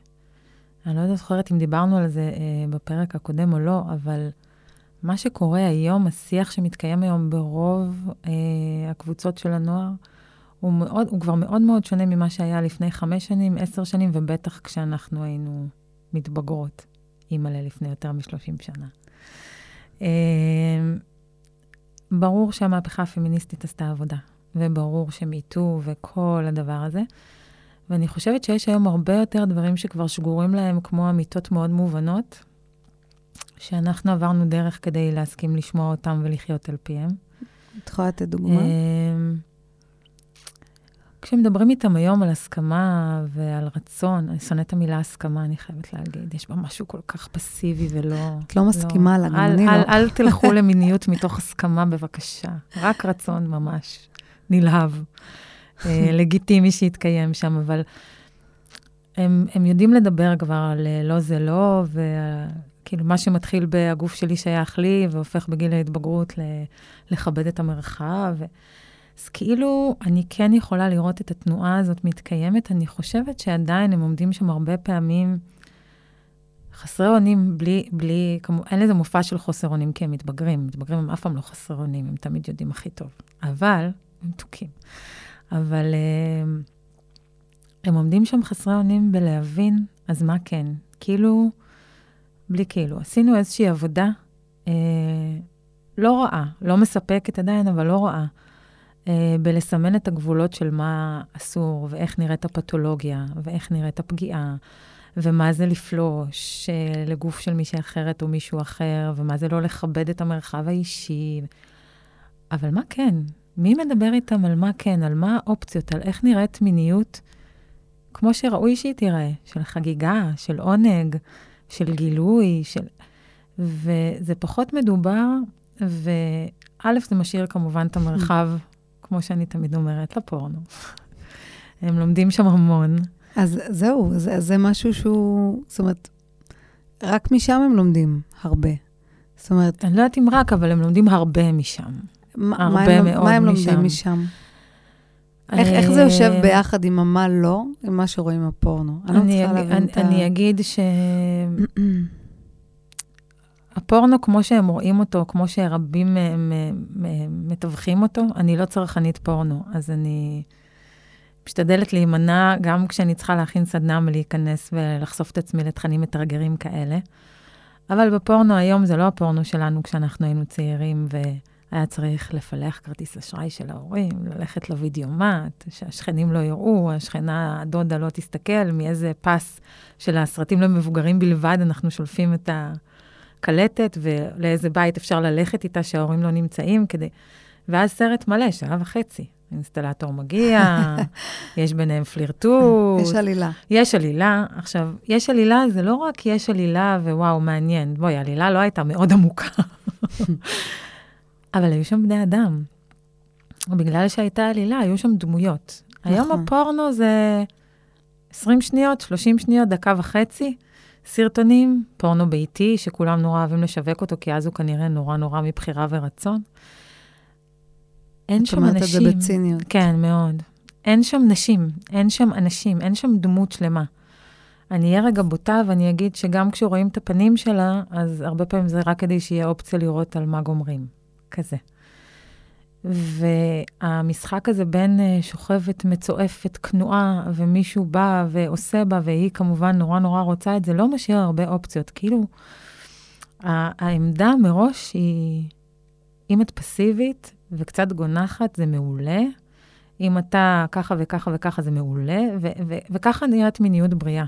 אני לא זוכרת אם דיברנו על זה אה, בפרק הקודם או לא, אבל מה שקורה היום, השיח שמתקיים היום ברוב אה, הקבוצות של הנוער, הוא, מאוד, הוא כבר מאוד מאוד שונה ממה שהיה לפני חמש שנים, עשר שנים, ובטח כשאנחנו היינו מתבגרות, אימא'לה לפני יותר מ-30 שנה. אה, ברור שהמהפכה הפמיניסטית עשתה עבודה. וברור שמיטו וכל הדבר הזה. ואני חושבת שיש היום הרבה יותר דברים שכבר שגורים להם, כמו אמיתות מאוד מובנות, שאנחנו עברנו דרך כדי להסכים לשמוע אותם ולחיות על פיהם. את יכולה לתת דוגמה? אמ, כשמדברים איתם היום על הסכמה ועל רצון, אני שונאת את המילה הסכמה, אני חייבת להגיד. יש בה משהו כל כך פסיבי ולא... את לא מסכימה לא. לה, גם אני אל, לא. אל תלכו למיניות מתוך הסכמה, בבקשה. רק רצון ממש. נלהב, אה, לגיטימי שיתקיים שם, אבל הם, הם יודעים לדבר כבר על אה, לא זה לא, וכאילו מה שמתחיל בגוף שלי שייך לי, והופך בגיל ההתבגרות ל, לכבד את המרחב. אז כאילו, אני כן יכולה לראות את התנועה הזאת מתקיימת. אני חושבת שעדיין הם עומדים שם הרבה פעמים חסרי אונים, בלי, בלי, כמו, אין לזה מופע של חוסר אונים כי הם מתבגרים. מתבגרים הם אף פעם לא חסרי אונים, הם תמיד יודעים הכי טוב. אבל מתוקים. אבל uh, הם עומדים שם חסרי אונים בלהבין, אז מה כן? כאילו, בלי כאילו. עשינו איזושהי עבודה uh, לא רעה, לא מספקת עדיין, אבל לא רעה, uh, בלסמן את הגבולות של מה אסור, ואיך נראית הפתולוגיה, ואיך נראית הפגיעה. ומה זה לפלוש לגוף של מישהי אחרת או מישהו אחר, ומה זה לא לכבד את המרחב האישי. אבל מה כן? מי מדבר איתם על מה כן, על מה האופציות, על איך נראית מיניות, כמו שראוי שהיא תיראה, של חגיגה, של עונג, של גילוי, של... וזה פחות מדובר, וא', זה משאיר כמובן את המרחב, כמו שאני תמיד אומרת, לפורנו. הם לומדים שם המון. אז זהו, זה, זה משהו שהוא, זאת אומרת, רק משם הם לומדים הרבה. זאת אומרת... אני לא יודעת אם רק, אבל הם לומדים הרבה משם. הרבה מה הם, מאוד מה הם משם. לומדים משם? איך, איך זה יושב אה, ביחד עם המה לא, עם מה שרואים בפורנו? אני, אני לא צריכה להבין את ה... אני אגיד ש... הפורנו, כמו שהם רואים אותו, כמו שרבים מתווכים אותו, אני לא צרכנית פורנו, אז אני משתדלת להימנע, גם כשאני צריכה להכין סדנה מלהיכנס ולחשוף את עצמי לתכנים מתרגרים כאלה. אבל בפורנו היום זה לא הפורנו שלנו כשאנחנו היינו צעירים, והיה צריך לפלח כרטיס אשראי של ההורים, ללכת לוידאומט, שהשכנים לא יראו, השכנה, הדודה לא תסתכל, מאיזה פס של הסרטים למבוגרים בלבד אנחנו שולפים את הקלטת, ולאיזה בית אפשר ללכת איתה שההורים לא נמצאים, כדי... ואז סרט מלא, שעה וחצי. אינסטלטור מגיע, יש ביניהם פלירטוט. יש עלילה. יש עלילה. עכשיו, יש עלילה, זה לא רק יש עלילה ווואו, מעניין. בואי, העלילה לא הייתה מאוד עמוקה. אבל היו שם בני אדם. בגלל שהייתה עלילה, היו שם דמויות. נכון. היום הפורנו זה 20 שניות, 30 שניות, דקה וחצי. סרטונים, פורנו ביתי, שכולם נורא אוהבים לשווק אותו, כי אז הוא כנראה נורא נורא מבחירה ורצון. אין שם אנשים. את אומרת את זה בציניות. כן, מאוד. אין שם נשים, אין שם אנשים, אין שם דמות שלמה. אני אהיה רגע בוטה ואני אגיד שגם כשרואים את הפנים שלה, אז הרבה פעמים זה רק כדי שיהיה אופציה לראות על מה גומרים. כזה. והמשחק הזה בין uh, שוכבת, מצועפת, כנועה, ומישהו בא ועושה בה, והיא כמובן נורא נורא רוצה את זה, לא משאיר הרבה אופציות. כאילו, העמדה מראש היא, אם את פסיבית, וקצת גונחת, זה מעולה. אם אתה ככה וככה וככה, זה מעולה, ו- ו- וככה נראית מיניות בריאה.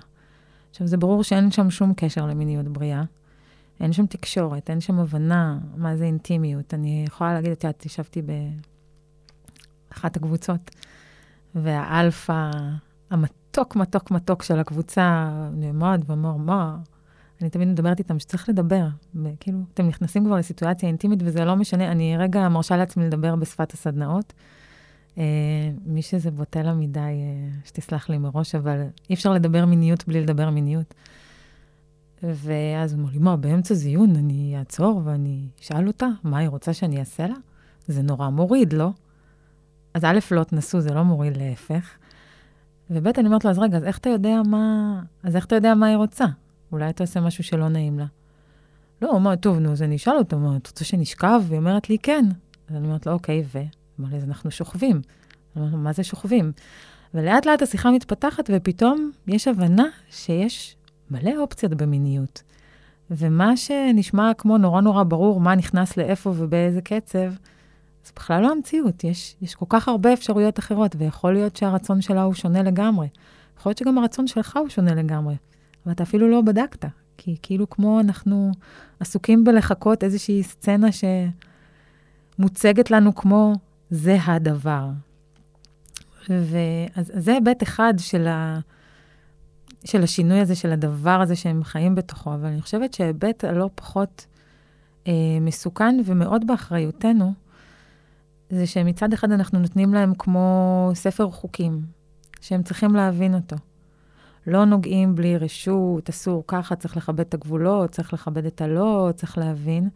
עכשיו, זה ברור שאין שם שום קשר למיניות בריאה. אין שם תקשורת, אין שם הבנה מה זה אינטימיות. אני יכולה להגיד, את יודעת, ישבתי באחת הקבוצות, והאלפא, המתוק, מתוק, מתוק של הקבוצה, נעמד ואמר, מה? אני תמיד מדברת איתם שצריך לדבר. כאילו, אתם נכנסים כבר לסיטואציה אינטימית, וזה לא משנה, אני רגע מרשה לעצמי לדבר בשפת הסדנאות. Uh, מי שזה בוטה לה מדי, uh, שתסלח לי מראש, אבל אי אפשר לדבר מיניות בלי לדבר מיניות. ואז הוא אמר לי, מה, באמצע זיון אני אעצור ואני אשאל אותה מה היא רוצה שאני אעשה לה? זה נורא מוריד, לא? אז א', לא תנסו, זה לא מוריד, להפך. וב', אני אומרת לו, אז רגע, אז איך אתה יודע מה... אז איך אתה יודע מה היא רוצה? אולי אתה עושה משהו שלא נעים לה. לא, מה, טוב, נו, אז אני אשאל אותה, מה, את רוצה שנשכב? והיא אומרת לי, כן. אז אני אומרת לו, אוקיי, ו? אמר לי, אז אנחנו שוכבים. אני לו, מה זה שוכבים? ולאט לאט השיחה מתפתחת, ופתאום יש הבנה שיש מלא אופציות במיניות. ומה שנשמע כמו נורא נורא ברור מה נכנס לאיפה ובאיזה קצב, זה בכלל לא המציאות. יש, יש כל כך הרבה אפשרויות אחרות, ויכול להיות שהרצון שלה הוא שונה לגמרי. יכול להיות שגם הרצון שלך הוא שונה לגמרי. ואתה אפילו לא בדקת. כי כאילו כמו אנחנו עסוקים בלחכות איזושהי סצנה שמוצגת לנו כמו זה הדבר. ואז זה היבט אחד של, ה, של השינוי הזה, של הדבר הזה שהם חיים בתוכו, אבל אני חושבת שהיבט הלא פחות אה, מסוכן ומאוד באחריותנו, זה שמצד אחד אנחנו נותנים להם כמו ספר חוקים, שהם צריכים להבין אותו. לא נוגעים בלי רשות, אסור ככה, צריך לכבד את הגבולות, צריך לכבד את הלא, צריך להבין.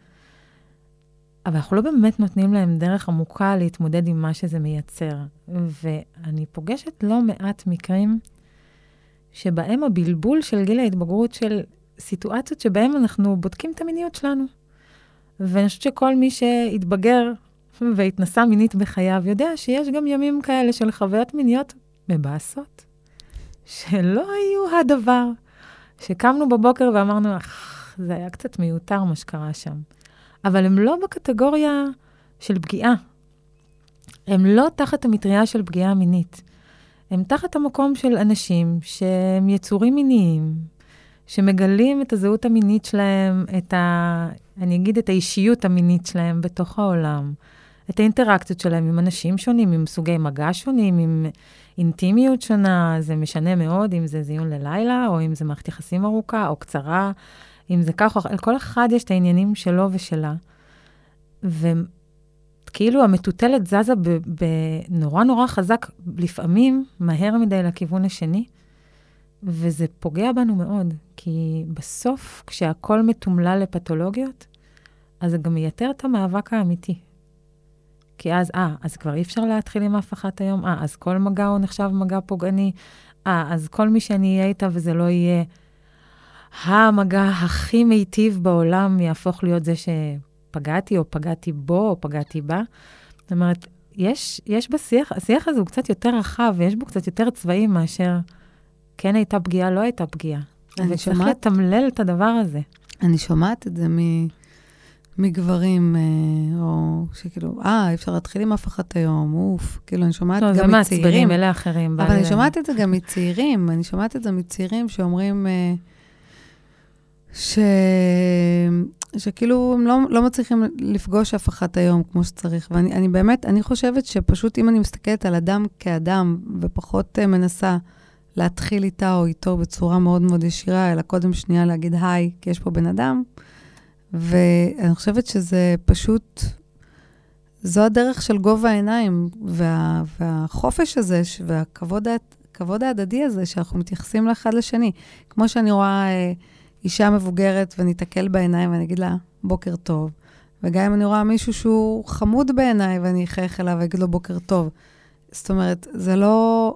אבל אנחנו לא באמת נותנים להם דרך עמוקה להתמודד עם מה שזה מייצר. ואני פוגשת לא מעט מקרים שבהם הבלבול של גיל ההתבגרות של סיטואציות שבהם אנחנו בודקים את המיניות שלנו. ואני חושבת שכל מי שהתבגר והתנסה מינית בחייו יודע שיש גם ימים כאלה של חוויות מיניות מבאסות. שלא היו הדבר. שקמנו בבוקר ואמרנו, אך, זה היה קצת מיותר מה שקרה שם. אבל הם לא בקטגוריה של פגיעה. הם לא תחת המטריה של פגיעה מינית. הם תחת המקום של אנשים שהם יצורים מיניים, שמגלים את הזהות המינית שלהם, את ה... אני אגיד את האישיות המינית שלהם בתוך העולם, את האינטראקציות שלהם עם אנשים שונים, עם סוגי מגע שונים, עם אינטימיות שונה, זה משנה מאוד אם זה זיון ללילה, או אם זה מערכת יחסים ארוכה או קצרה, אם זה כך או אחר, לכל אחד יש את העניינים שלו ושלה. וכאילו המטוטלת זזה בנורא נורא חזק, לפעמים מהר מדי לכיוון השני, וזה פוגע בנו מאוד, כי בסוף, כשהכול מתומלל לפתולוגיות, אז זה גם מייתר את המאבק האמיתי. כי אז, אה, אז כבר אי אפשר להתחיל עם אף אחת היום? אה, אז כל מגע הוא נחשב מגע פוגעני? אה, אז כל מי שאני אהיה איתה וזה לא יהיה המגע הכי מיטיב בעולם, יהפוך להיות זה שפגעתי, או פגעתי בו, או פגעתי בה. זאת אומרת, יש, יש בשיח, השיח הזה הוא קצת יותר רחב, ויש בו קצת יותר צבעים מאשר כן הייתה פגיעה, לא הייתה פגיעה. וצריך שומעת... לתמלל את הדבר הזה. אני שומעת את זה מ... מגברים, אה, או שכאילו, אה, אי אפשר להתחיל עם אף אחת היום, אוף. כאילו, אני שומעת לא, גם מצעירים. אלה אחרים. אבל אני שומעת את זה גם מצעירים, אני שומעת את זה מצעירים שאומרים אה, ש... שכאילו הם לא, לא מצליחים לפגוש אף אחת היום כמו שצריך. ואני אני באמת, אני חושבת שפשוט אם אני מסתכלת על אדם כאדם, ופחות uh, מנסה להתחיל איתה או איתו בצורה מאוד מאוד ישירה, אלא קודם שנייה להגיד היי, כי יש פה בן אדם, ואני חושבת שזה פשוט, זו הדרך של גובה העיניים, וה, והחופש הזה, והכבוד ההדדי הזה, שאנחנו מתייחסים לאחד לשני. כמו שאני רואה אה, אישה מבוגרת ואני אתקל בעיניים ואני אגיד לה, בוקר טוב. וגם אם אני רואה מישהו שהוא חמוד בעיניי ואני אחייך אליו ואגיד לו בוקר טוב. זאת אומרת, זה לא,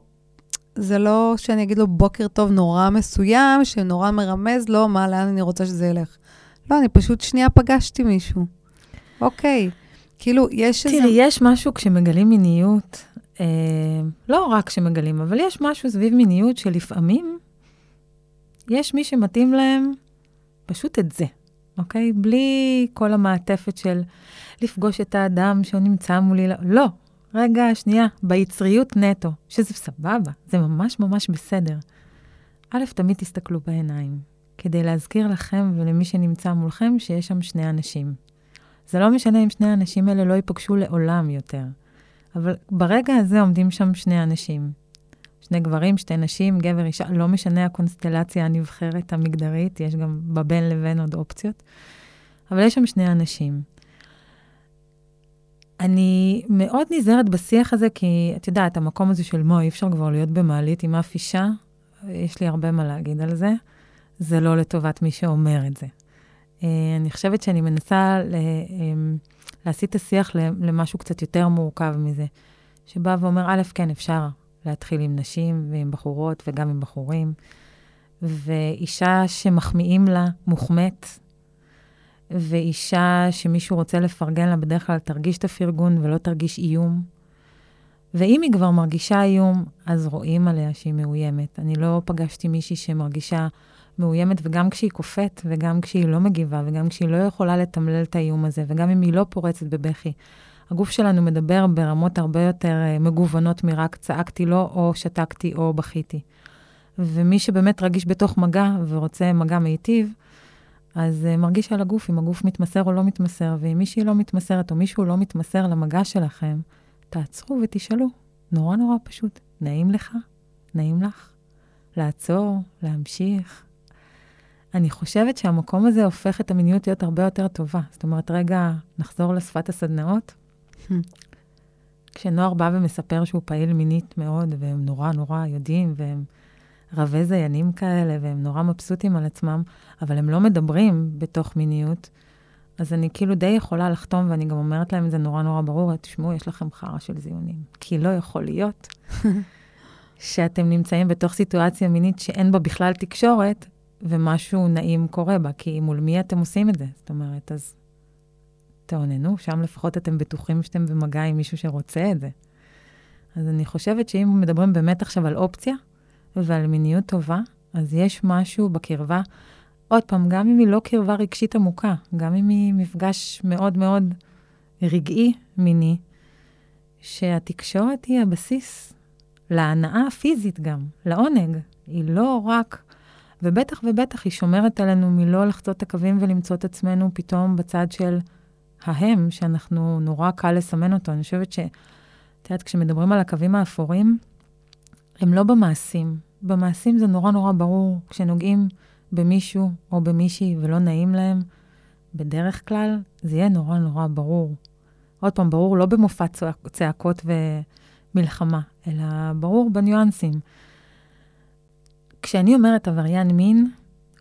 זה לא שאני אגיד לו בוקר טוב נורא מסוים, שנורא מרמז לו מה, לאן אני רוצה שזה ילך. לא, אני פשוט שנייה פגשתי מישהו. אוקיי. כאילו, יש איזה... תראי, יש משהו כשמגלים מיניות, אה, לא רק כשמגלים, אבל יש משהו סביב מיניות שלפעמים יש מי שמתאים להם פשוט את זה, אוקיי? בלי כל המעטפת של לפגוש את האדם שהוא נמצא מולי. לא, רגע, שנייה, ביצריות נטו, שזה סבבה, זה ממש ממש בסדר. א', תמיד תסתכלו בעיניים. כדי להזכיר לכם ולמי שנמצא מולכם שיש שם שני אנשים. זה לא משנה אם שני האנשים האלה לא ייפגשו לעולם יותר, אבל ברגע הזה עומדים שם שני אנשים. שני גברים, שתי נשים, גבר, אישה, לא משנה הקונסטלציה הנבחרת המגדרית, יש גם בבין לבין עוד אופציות, אבל יש שם שני אנשים. אני מאוד נזהרת בשיח הזה, כי את יודעת, המקום הזה של מה, אי אפשר כבר להיות במעלית עם אף אישה, יש לי הרבה מה להגיד על זה. זה לא לטובת מי שאומר את זה. Uh, אני חושבת שאני מנסה um, להסיט את השיח למשהו קצת יותר מורכב מזה, שבא ואומר, א', כן, אפשר להתחיל עם נשים ועם בחורות וגם עם בחורים, ואישה שמחמיאים לה מוחמאת, ואישה שמישהו רוצה לפרגן לה, בדרך כלל תרגיש את הפרגון ולא תרגיש איום. ואם היא כבר מרגישה איום, אז רואים עליה שהיא מאוימת. אני לא פגשתי מישהי שמרגישה מאוימת, וגם כשהיא קופאת, וגם כשהיא לא מגיבה, וגם כשהיא לא יכולה לתמלל את האיום הזה, וגם אם היא לא פורצת בבכי. הגוף שלנו מדבר ברמות הרבה יותר uh, מגוונות מרק צעקתי לו, או שתקתי, או בכיתי. ומי שבאמת רגיש בתוך מגע ורוצה מגע מיטיב, אז uh, מרגיש על הגוף אם הגוף מתמסר או לא מתמסר, ואם מישהי לא מתמסרת או מישהו לא מתמסר למגע שלכם, תעצרו ותשאלו. נורא נורא פשוט. נעים לך? נעים לך? לעצור? להמשיך? אני חושבת שהמקום הזה הופך את המיניות להיות הרבה יותר טובה. זאת אומרת, רגע, נחזור לשפת הסדנאות. כשנוער בא ומספר שהוא פעיל מינית מאוד, והם נורא נורא יודעים, והם רבי זיינים כאלה, והם נורא מבסוטים על עצמם, אבל הם לא מדברים בתוך מיניות, אז אני כאילו די יכולה לחתום, ואני גם אומרת להם את זה נורא נורא ברור, תשמעו, יש לכם חרא של זיונים. כי לא יכול להיות שאתם נמצאים בתוך סיטואציה מינית שאין בה בכלל תקשורת, ומשהו נעים קורה בה, כי מול מי אתם עושים את זה? זאת אומרת, אז תאוננו, שם לפחות אתם בטוחים שאתם במגע עם מישהו שרוצה את זה. אז אני חושבת שאם מדברים באמת עכשיו על אופציה ועל מיניות טובה, אז יש משהו בקרבה, עוד פעם, גם אם היא לא קרבה רגשית עמוקה, גם אם היא מפגש מאוד מאוד רגעי מיני, שהתקשורת היא הבסיס להנאה הפיזית גם, לעונג. היא לא רק ובטח ובטח היא שומרת עלינו מלא לחצות את הקווים ולמצוא את עצמנו פתאום בצד של ההם, שאנחנו, נורא קל לסמן אותו. אני חושבת ש... את יודעת, כשמדברים על הקווים האפורים, הם לא במעשים. במעשים זה נורא נורא ברור. כשנוגעים במישהו או במישהי ולא נעים להם, בדרך כלל זה יהיה נורא נורא ברור. עוד פעם, ברור לא במופע צעקות ומלחמה, אלא ברור בניואנסים. כשאני אומרת עבריין מין,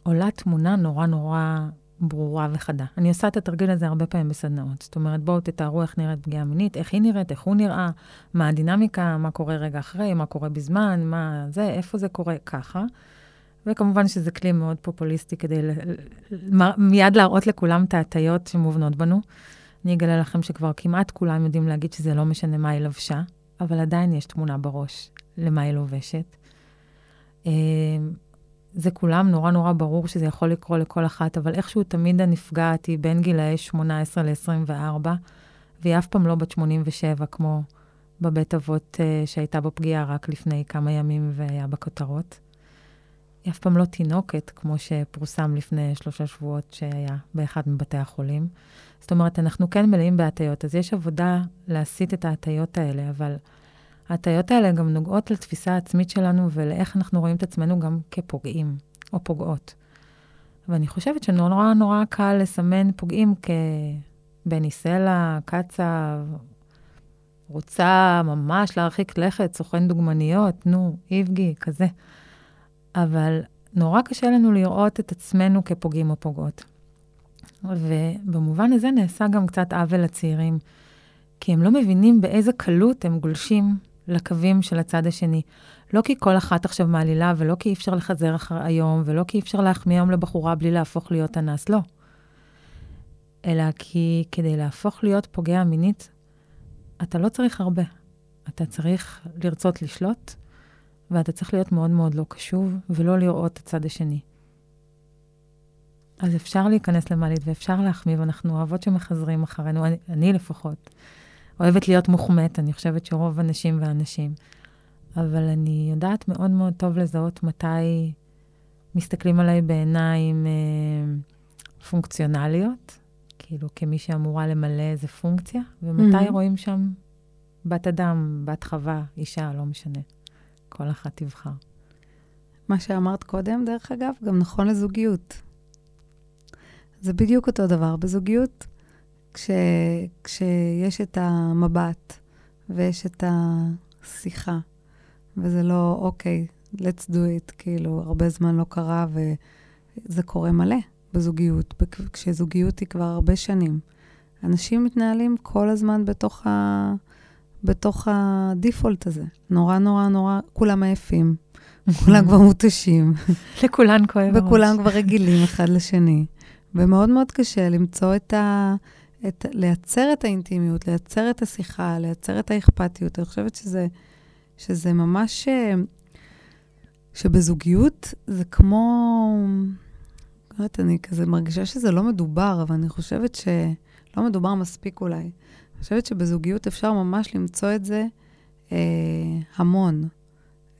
עולה תמונה נורא נורא ברורה וחדה. אני עושה את התרגיל הזה הרבה פעמים בסדנאות. זאת אומרת, בואו תתארו איך נראית פגיעה מינית, איך היא נראית, איך הוא נראה, מה הדינמיקה, מה קורה רגע אחרי, מה קורה בזמן, מה זה, איפה זה קורה, ככה. וכמובן שזה כלי מאוד פופוליסטי כדי ל- ל- מיד להראות לכולם את ההטיות שמובנות בנו. אני אגלה לכם שכבר כמעט כולם יודעים להגיד שזה לא משנה מה היא לבשה, אבל עדיין יש תמונה בראש למה היא לובשת. זה כולם נורא נורא ברור שזה יכול לקרות לכל אחת, אבל איכשהו תמיד הנפגעת היא בין גילאי 18 ל-24, והיא אף פעם לא בת 87, כמו בבית אבות uh, שהייתה בפגיעה רק לפני כמה ימים והיה בכותרות. היא אף פעם לא תינוקת, כמו שפורסם לפני שלושה שבועות שהיה באחד מבתי החולים. זאת אומרת, אנחנו כן מלאים בהטיות, אז יש עבודה להסיט את ההטיות האלה, אבל ההטיות האלה גם נוגעות לתפיסה העצמית שלנו ולאיך אנחנו רואים את עצמנו גם כפוגעים או פוגעות. ואני חושבת שנורא נורא קל לסמן פוגעים כבני סלע, קצב, רוצה ממש להרחיק לכת, סוכן דוגמניות, נו, איבגי, כזה. אבל נורא קשה לנו לראות את עצמנו כפוגעים או פוגעות. ובמובן הזה נעשה גם קצת עוול לצעירים, כי הם לא מבינים באיזה קלות הם גולשים לקווים של הצד השני. לא כי כל אחת עכשיו מעלילה, ולא כי אי אפשר לחזר אחר היום, ולא כי אי אפשר להחמיא היום לבחורה בלי להפוך להיות אנס, לא. אלא כי כדי להפוך להיות פוגע מינית, אתה לא צריך הרבה. אתה צריך לרצות לשלוט, ואתה צריך להיות מאוד מאוד לא קשוב, ולא לראות את הצד השני. אז אפשר להיכנס למעלית ואפשר להחמיא, ואנחנו אוהבות שמחזרים אחרינו, אני, אני לפחות. אוהבת להיות מוחמאת, אני חושבת שרוב הנשים והאנשים. אבל אני יודעת מאוד מאוד טוב לזהות מתי מסתכלים עליי בעיניים אה, פונקציונליות, כאילו כמי שאמורה למלא איזה פונקציה, ומתי mm-hmm. רואים שם בת אדם, בת חווה, אישה, לא משנה. כל אחת תבחר. מה שאמרת קודם, דרך אגב, גם נכון לזוגיות. זה בדיוק אותו דבר. בזוגיות, כש, כשיש את המבט ויש את השיחה, וזה לא, אוקיי, let's do it, כאילו, הרבה זמן לא קרה, וזה קורה מלא בזוגיות, כשזוגיות היא כבר הרבה שנים. אנשים מתנהלים כל הזמן בתוך, ה, בתוך הדיפולט הזה. נורא, נורא, נורא, כולם עייפים, כולם כבר מותשים. לכולן כואב. וכולם כבר רגילים אחד לשני. ומאוד מאוד קשה למצוא את ה... את, לייצר את האינטימיות, לייצר את השיחה, לייצר את האכפתיות. אני חושבת שזה, שזה ממש... אה, שבזוגיות זה כמו... לא יודעת, אני כזה מרגישה שזה לא מדובר, אבל אני חושבת שלא מדובר מספיק אולי. אני חושבת שבזוגיות אפשר ממש למצוא את זה אה, המון.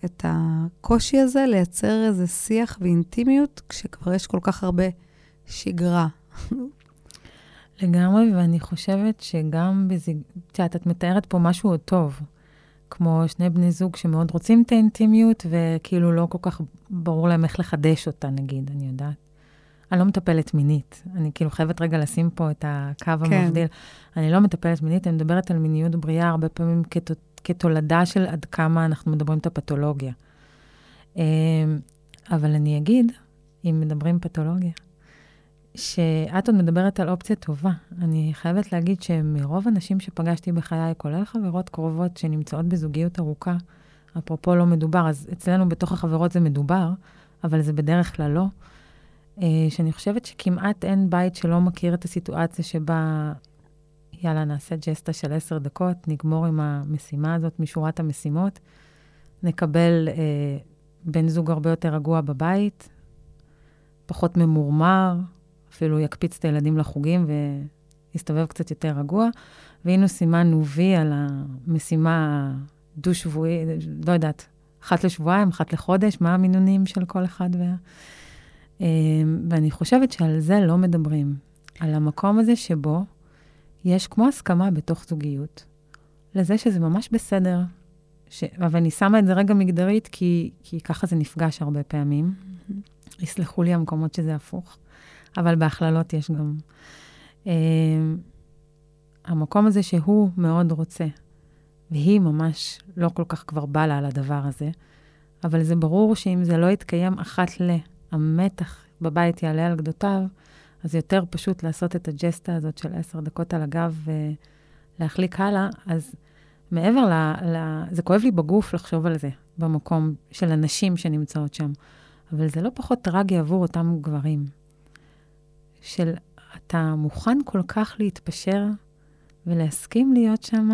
את הקושי הזה לייצר איזה שיח ואינטימיות, כשכבר יש כל כך הרבה שגרה. לגמרי, ואני חושבת שגם בזיג... את יודעת, את מתארת פה משהו עוד טוב. כמו שני בני זוג שמאוד רוצים את האינטימיות, וכאילו לא כל כך ברור להם איך לחדש אותה, נגיד, אני יודעת. אני לא מטפלת מינית. אני כאילו חייבת רגע לשים פה את הקו כן. המבדיל. אני לא מטפלת מינית, אני מדברת על מיניות בריאה הרבה פעמים כת... כתולדה של עד כמה אנחנו מדברים את הפתולוגיה. אמ, אבל אני אגיד, אם מדברים פתולוגיה, שאת עוד מדברת על אופציה טובה. אני חייבת להגיד שמרוב הנשים שפגשתי בחיי, כולל חברות קרובות שנמצאות בזוגיות ארוכה, אפרופו לא מדובר, אז אצלנו בתוך החברות זה מדובר, אבל זה בדרך כלל לא. אה, שאני חושבת שכמעט אין בית שלא מכיר את הסיטואציה שבה, יאללה, נעשה ג'סטה של עשר דקות, נגמור עם המשימה הזאת משורת המשימות, נקבל אה, בן זוג הרבה יותר רגוע בבית, פחות ממורמר, אפילו יקפיץ את הילדים לחוגים ויסתובב קצת יותר רגוע. והיינו סימנו וי על המשימה דו-שבועי, לא יודעת, אחת לשבועיים, אחת לחודש, מה המינונים של כל אחד. וה... אמ, ואני חושבת שעל זה לא מדברים. על המקום הזה שבו יש כמו הסכמה בתוך זוגיות לזה שזה ממש בסדר. ש... אבל אני שמה את זה רגע מגדרית, כי, כי ככה זה נפגש הרבה פעמים. Mm-hmm. יסלחו לי המקומות שזה הפוך, אבל בהכללות יש גם. אה, המקום הזה שהוא מאוד רוצה, והיא ממש לא כל כך כבר בא לה על הדבר הזה, אבל זה ברור שאם זה לא יתקיים אחת ל... המתח בבית יעלה על גדותיו, אז יותר פשוט לעשות את הג'סטה הזאת של עשר דקות על הגב ולהחליק הלאה. אז מעבר ל, ל... זה כואב לי בגוף לחשוב על זה, במקום של הנשים שנמצאות שם, אבל זה לא פחות טרגי עבור אותם גברים. של אתה מוכן כל כך להתפשר ולהסכים להיות שם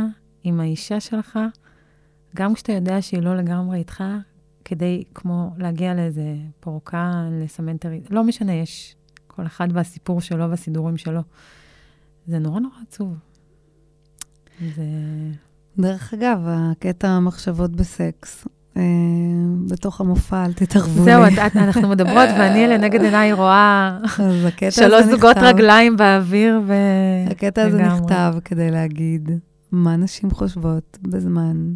עם האישה שלך, גם כשאתה יודע שהיא לא לגמרי איתך, כדי כמו להגיע לאיזה פורקה, לסמן טרי, לא משנה, יש כל אחד והסיפור שלו והסידורים שלו. זה נורא נורא עצוב. זה... דרך אגב, הקטע המחשבות בסקס, בתוך המופע, אל תתערבו לי. זהו, אנחנו מדברות, ואני לנגד עיניי רואה שלוש זוגות רגליים באוויר, ו... הקטע הזה נכתב כדי להגיד מה נשים חושבות בזמן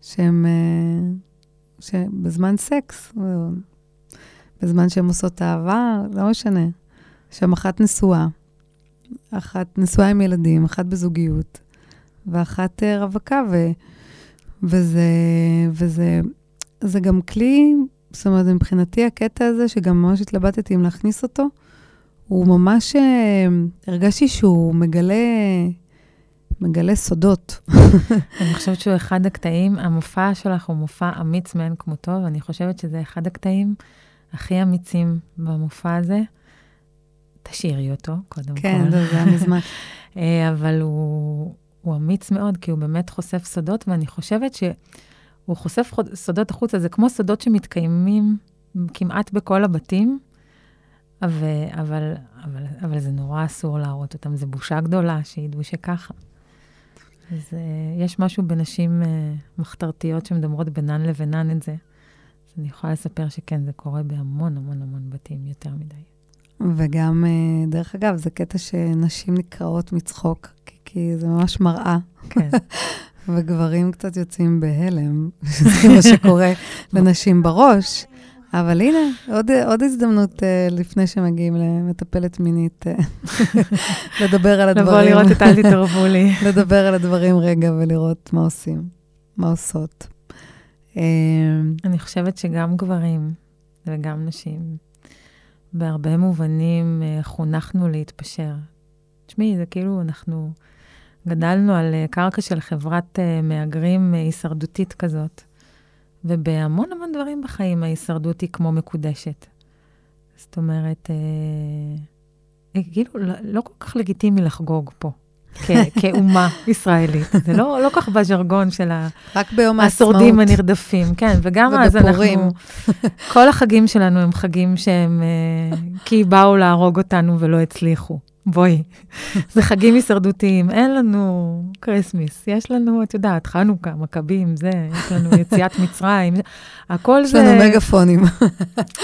שהן... אה, שבזמן סקס, בזמן שהן עושות אהבה, לא משנה. שם אחת נשואה, אחת נשואה עם ילדים, אחת בזוגיות, ואחת uh, רווקה, ו, וזה, וזה זה גם כלי, זאת אומרת, מבחינתי הקטע הזה, שגם ממש התלבטתי אם להכניס אותו, הוא ממש, uh, הרגשתי שהוא מגלה מגלה סודות. אני חושבת שהוא אחד הקטעים, המופע שלך הוא מופע אמיץ מאין כמותו, ואני חושבת שזה אחד הקטעים הכי אמיצים במופע הזה. תשאירי אותו, קודם כן, כל. כן, זה היה מזמן. אה, אבל הוא, הוא אמיץ מאוד, כי הוא באמת חושף סודות, ואני חושבת שהוא חושף סודות החוצה, זה כמו סודות שמתקיימים כמעט בכל הבתים, אבל, אבל, אבל, אבל זה נורא אסור להראות אותם, זו בושה גדולה שידעו שככה. אז uh, יש משהו בנשים uh, מחתרתיות שמדברות בינן לבינן את זה. אז אני יכולה לספר שכן, זה קורה בהמון המון המון בתים, יותר מדי. וגם, uh, דרך אגב, זה קטע שנשים נקרעות מצחוק, כי, זה ממש מראה. כן. וגברים קצת יוצאים בהלם, שזה מה שקורה לנשים בראש. אבל הנה, עוד, עוד הזדמנות uh, לפני שמגיעים למטפלת מינית, uh, לדבר על הדברים. לבוא לראות את אל תתערבו לי. לדבר על הדברים רגע ולראות מה עושים, מה עושות. אה, אני חושבת שגם גברים וגם נשים, בהרבה מובנים חונכנו להתפשר. תשמעי, זה כאילו אנחנו גדלנו על קרקע של חברת מהגרים הישרדותית כזאת. ובהמון המון דברים בחיים ההישרדות היא כמו מקודשת. זאת אומרת, אה, אה כאילו, לא, לא כל כך לגיטימי לחגוג פה. כאומה ישראלית. זה לא, לא כך בז'רגון של השורדים הנרדפים, כן, וגם אז אנחנו, כל החגים שלנו הם חגים שהם, אה, כי באו להרוג אותנו ולא הצליחו. בואי, זה חגים הישרדותיים, אין לנו כריסמיס, יש לנו, את יודעת, חנוכה, מכבים, זה, יש לנו יציאת מצרים, הכל זה... יש לנו מגפונים.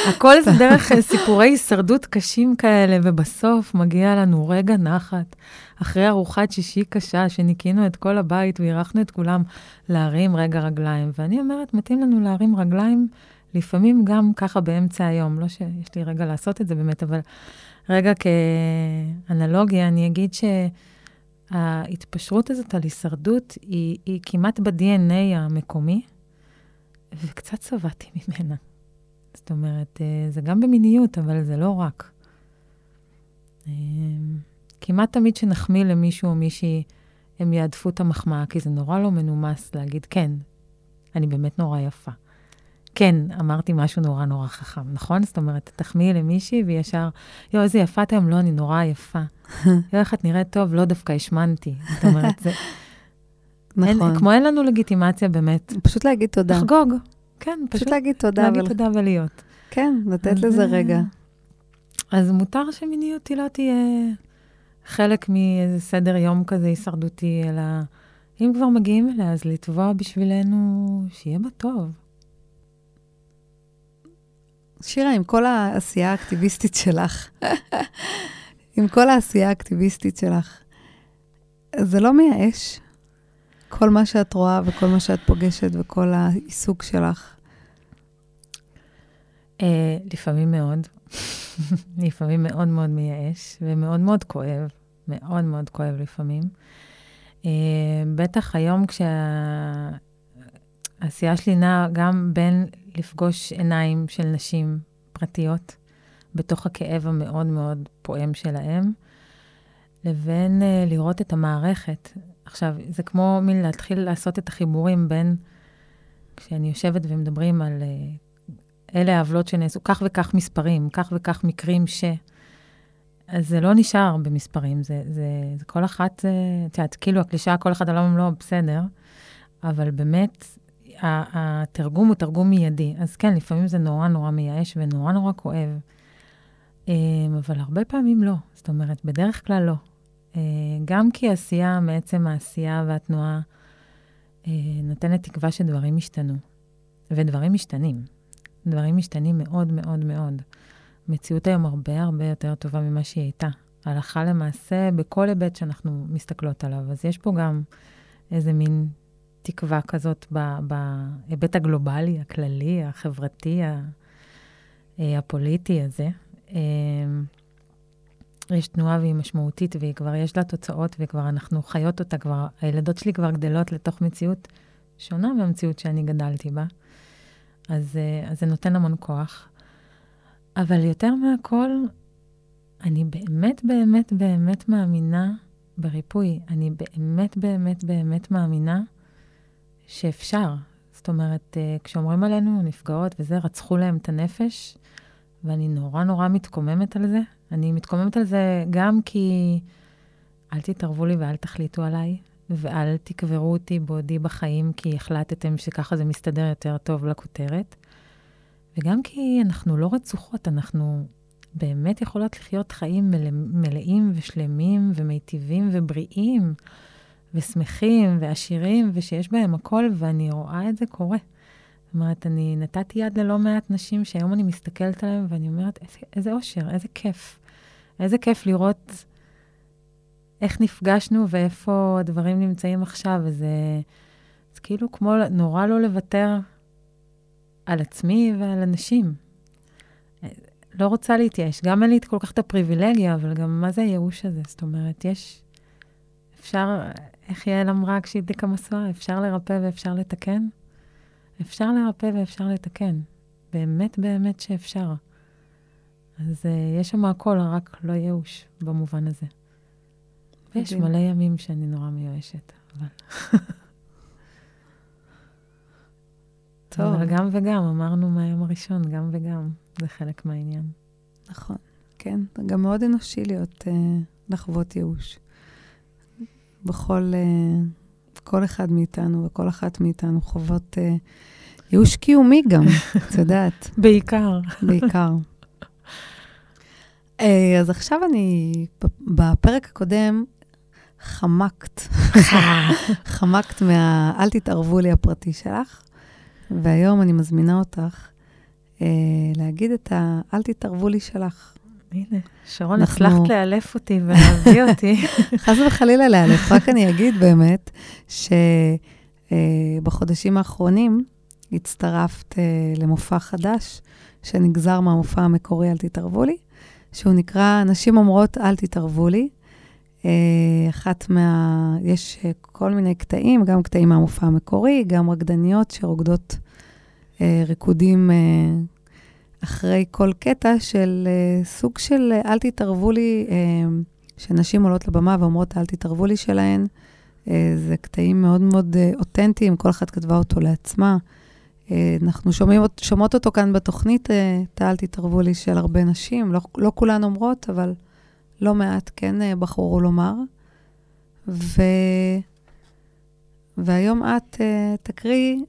הכל זה דרך אה, סיפורי הישרדות קשים כאלה, ובסוף מגיע לנו רגע נחת, אחרי ארוחת שישי קשה, שניקינו את כל הבית ואירחנו את כולם, להרים רגע רגליים. ואני אומרת, מתאים לנו להרים רגליים, לפעמים גם ככה באמצע היום, לא שיש לי רגע לעשות את זה באמת, אבל... רגע כאנלוגיה, אני אגיד שההתפשרות הזאת על הישרדות היא, היא כמעט ב-DNA המקומי, וקצת צבעתי ממנה. זאת אומרת, אה, זה גם במיניות, אבל זה לא רק. אה, כמעט תמיד שנחמיא למישהו או מישהי, הם יעדפו את המחמאה, כי זה נורא לא מנומס להגיד, כן, אני באמת נורא יפה. כן, אמרתי משהו נורא נורא חכם, נכון? זאת אומרת, תחמיאי למישהי וישר, יואו, איזה יפה את היום, לא, אני נורא יפה. יואו, איך את נראית טוב, לא, דווקא השמנתי. זאת אומרת, זה... נכון. אין, כמו אין לנו לגיטימציה באמת. פשוט להגיד תודה. לחגוג. כן, פשוט, פשוט להגיד תודה. להגיד ול... תודה ולהיות. כן, לתת לזה רגע. אז מותר שמיניות היא לא תהיה חלק מאיזה סדר יום כזה הישרדותי, אלא אם כבר מגיעים אליה, אז לתבוע בשבילנו שיהיה בה טוב. שירה, עם כל העשייה האקטיביסטית שלך, עם כל העשייה האקטיביסטית שלך, זה לא מייאש, כל מה שאת רואה וכל מה שאת פוגשת וכל העיסוק שלך. Uh, לפעמים מאוד. לפעמים מאוד מאוד מייאש ומאוד מאוד כואב, מאוד מאוד כואב לפעמים. Uh, בטח היום כשהעשייה שלי נעה גם בין לפגוש עיניים של נשים פרטיות בתוך הכאב המאוד מאוד פועם שלהם, לבין uh, לראות את המערכת. עכשיו, זה כמו מין להתחיל לעשות את החיבורים בין, כשאני יושבת ומדברים על uh, אלה העוולות שנעשו, כך וכך מספרים, כך וכך מקרים ש... אז זה לא נשאר במספרים, זה, זה, זה כל אחת, את יודעת, כאילו הקלישאה, כל אחד עולם ומלואו, בסדר, אבל באמת, התרגום הוא תרגום מיידי. אז כן, לפעמים זה נורא נורא מייאש ונורא נורא כואב, אמ, אבל הרבה פעמים לא. זאת אומרת, בדרך כלל לא. אה, גם כי עשייה, מעצם העשייה והתנועה, אה, נותנת תקווה שדברים ישתנו. ודברים משתנים. דברים משתנים מאוד מאוד מאוד. המציאות היום הרבה הרבה יותר טובה ממה שהיא הייתה. הלכה למעשה בכל היבט שאנחנו מסתכלות עליו. אז יש פה גם איזה מין תקווה כזאת בהיבט הגלובלי, הכללי, החברתי, אה, הפוליטי הזה. יש תנועה והיא משמעותית, והיא כבר יש לה תוצאות, וכבר אנחנו חיות אותה, כבר, הילדות שלי כבר גדלות לתוך מציאות שונה מהמציאות שאני גדלתי בה. אז, אה, אז זה נותן המון כוח. אבל יותר מהכל, אני באמת, באמת, באמת מאמינה בריפוי. אני באמת, באמת, באמת מאמינה שאפשר. זאת אומרת, אה, כשאומרים עלינו נפגעות וזה, רצחו להם את הנפש, ואני נורא נורא מתקוממת על זה. אני מתקוממת על זה גם כי אל תתערבו לי ואל תחליטו עליי, ואל תקברו אותי בעודי בחיים, כי החלטתם שככה זה מסתדר יותר טוב לכותרת. וגם כי אנחנו לא רצוחות, אנחנו באמת יכולות לחיות חיים מלא, מלאים ושלמים ומיטיבים ובריאים ושמחים ועשירים, ושיש בהם הכל, ואני רואה את זה קורה. זאת אומרת, אני נתתי יד ללא מעט נשים שהיום אני מסתכלת עליהן ואני אומרת, איזה, איזה אושר, איזה כיף. איזה כיף לראות איך נפגשנו ואיפה הדברים נמצאים עכשיו. אז זה כאילו כמו נורא לא לוותר על עצמי ועל אנשים. לא רוצה להתייאש. גם אין לי כל כך את הפריבילגיה, אבל גם מה זה הייאוש הזה? זאת אומרת, יש... אפשר, איך יעל אמרה כשהדליקה משואה? אפשר לרפא ואפשר לתקן? אפשר לרפא ואפשר לתקן. באמת באמת שאפשר. אז uh, יש שם הכל, רק לא ייאוש במובן הזה. ויש מלא ימים שאני נורא מיואשת, אבל... טוב. אבל גם וגם, אמרנו מהיום הראשון, גם וגם, זה חלק מהעניין. נכון, כן. גם מאוד אנושי להיות, uh, לחוות ייאוש. בכל, uh, כל אחד מאיתנו וכל אחת מאיתנו חוות uh, ייאוש קיומי גם, את יודעת. בעיקר. בעיקר. אה, אז עכשיו אני, בפרק הקודם, חמקת. חמקת מה "אל תתערבו לי" הפרטי שלך, והיום אני מזמינה אותך אה, להגיד את ה "אל תתערבו לי" שלך. הנה, שרון, אנחנו... הצלחת לאלף אותי ולהביא אותי. חס וחלילה לאלף, רק אני אגיד באמת שבחודשים אה, האחרונים הצטרפת אה, למופע חדש, שנגזר מהמופע המקורי "אל תתערבו לי", שהוא נקרא "נשים אומרות, אל תתערבו לי". אה, אחת מה... יש אה, כל מיני קטעים, גם קטעים מהמופע המקורי, גם רקדניות שרוקדות אה, ריקודים אחרי כל קטע של סוג של אל תתערבו לי, שנשים עולות לבמה ואומרות אל תתערבו לי שלהן. זה קטעים מאוד מאוד אותנטיים, כל אחת כתבה אותו לעצמה. אה, אנחנו שומעים, שומעות אותו כאן בתוכנית, אה, טל, תתערבו לי, של הרבה נשים. לא, לא כולן אומרות, אבל לא מעט כן אה, בחרו לומר. ו... והיום את תקריאי,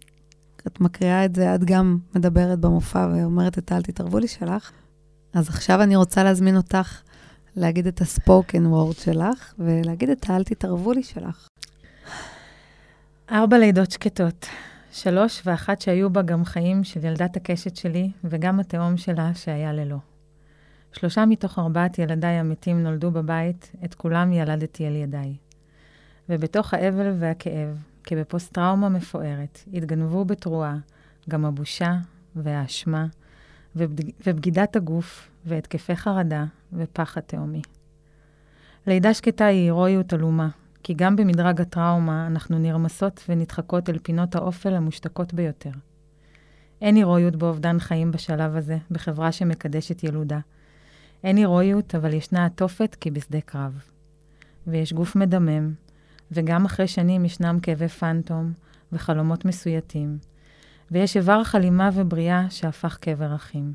את מקריאה את זה, את גם מדברת במופע ואומרת את טל, תתערבו לי שלך. אז עכשיו אני רוצה להזמין אותך להגיד את הספוקן וורד שלך, ולהגיד את האל תתערבו לי שלך. ארבע לידות שקטות. שלוש ואחת שהיו בה גם חיים של ילדת הקשת שלי, וגם התאום שלה שהיה ללא. שלושה מתוך ארבעת ילדיי המתים נולדו בבית, את כולם ילדתי על ידיי. ובתוך האבל והכאב, כבפוסט-טראומה מפוארת, התגנבו בתרועה גם הבושה והאשמה ובד... ובגידת הגוף והתקפי חרדה ופחד תהומי. לידה שקטה היא הירואיות עלומה, כי גם במדרג הטראומה אנחנו נרמסות ונדחקות אל פינות האופל המושתקות ביותר. אין הירואיות באובדן חיים בשלב הזה, בחברה שמקדשת ילודה. אין הירואיות, אבל ישנה התופת כי בשדה קרב. ויש גוף מדמם, וגם אחרי שנים ישנם כאבי פנטום וחלומות מסויטים, ויש איבר חלימה ובריאה שהפך קבר אחים.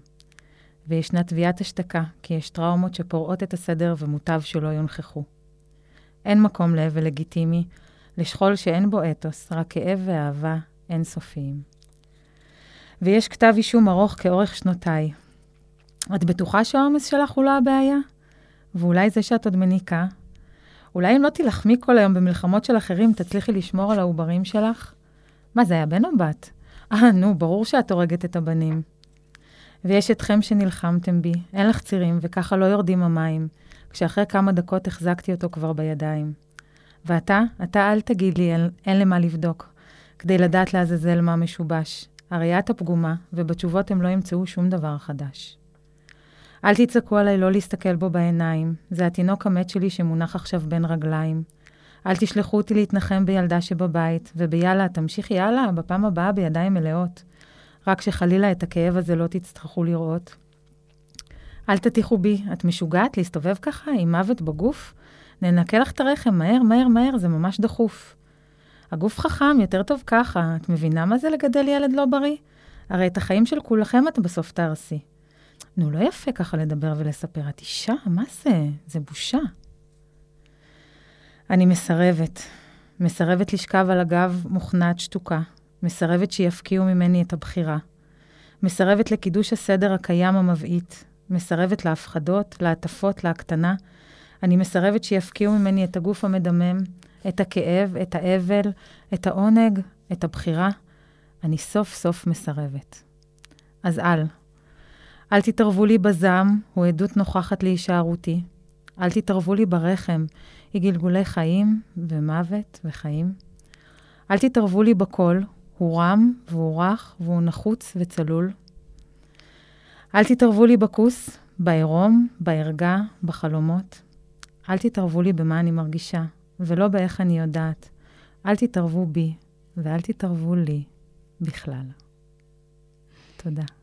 וישנה תביעת השתקה, כי יש טראומות שפורעות את הסדר ומוטב שלא יונכחו. אין מקום לאבל לגיטימי, לשכול שאין בו אתוס, רק כאב ואהבה אינסופיים. ויש כתב אישום ארוך כאורך שנותיי. את בטוחה שהעומס שלך הוא לא הבעיה? ואולי זה שאת עוד מניקה? אולי אם לא תילחמי כל היום במלחמות של אחרים, תצליחי לשמור על העוברים שלך? מה, זה היה בן או בת? אה, נו, ברור שאת הורגת את הבנים. ויש אתכם שנלחמתם בי, אין לך צירים, וככה לא יורדים המים, כשאחרי כמה דקות החזקתי אותו כבר בידיים. ואתה, אתה אל תגיד לי, אין, אין למה לבדוק, כדי לדעת לעזאזל מה משובש. הרי את הפגומה, ובתשובות הם לא ימצאו שום דבר חדש. אל תצעקו עליי לא להסתכל בו בעיניים, זה התינוק המת שלי שמונח עכשיו בין רגליים. אל תשלחו אותי להתנחם בילדה שבבית, וביאללה, תמשיכי הלאה, בפעם הבאה בידיים מלאות. רק שחלילה את הכאב הזה לא תצטרכו לראות. אל תטיחו בי, את משוגעת להסתובב ככה עם מוות בגוף? ננקה לך את הרחם, מהר, מהר, מהר, זה ממש דחוף. הגוף חכם, יותר טוב ככה. את מבינה מה זה לגדל ילד לא בריא? הרי את החיים של כולכם את בסוף תהרסי. נו, לא יפה ככה לדבר ולספר. את אישה, מה זה? זה בושה. אני מסרבת. מסרבת לשכב על הגב מוכנעת שתוקה. מסרבת שיפקיעו ממני את הבחירה. מסרבת לקידוש הסדר הקיים המבעית. מסרבת להפחדות, להטפות, להקטנה. אני מסרבת שיפקיעו ממני את הגוף המדמם, את הכאב, את האבל, את העונג, את הבחירה. אני סוף סוף מסרבת. אז אל. אל תתערבו לי בזעם, הוא עדות נוכחת להישארותי. אל תתערבו לי ברחם, היא גלגולי חיים ומוות וחיים. אל תתערבו לי בקול, הוא רם והוא רך והוא נחוץ וצלול. אל תתערבו לי בכוס, בעירום, בערגה, בחלומות. אל תתערבו לי במה אני מרגישה, ולא באיך אני יודעת. אל תתערבו בי, ואל תתערבו לי בכלל. תודה.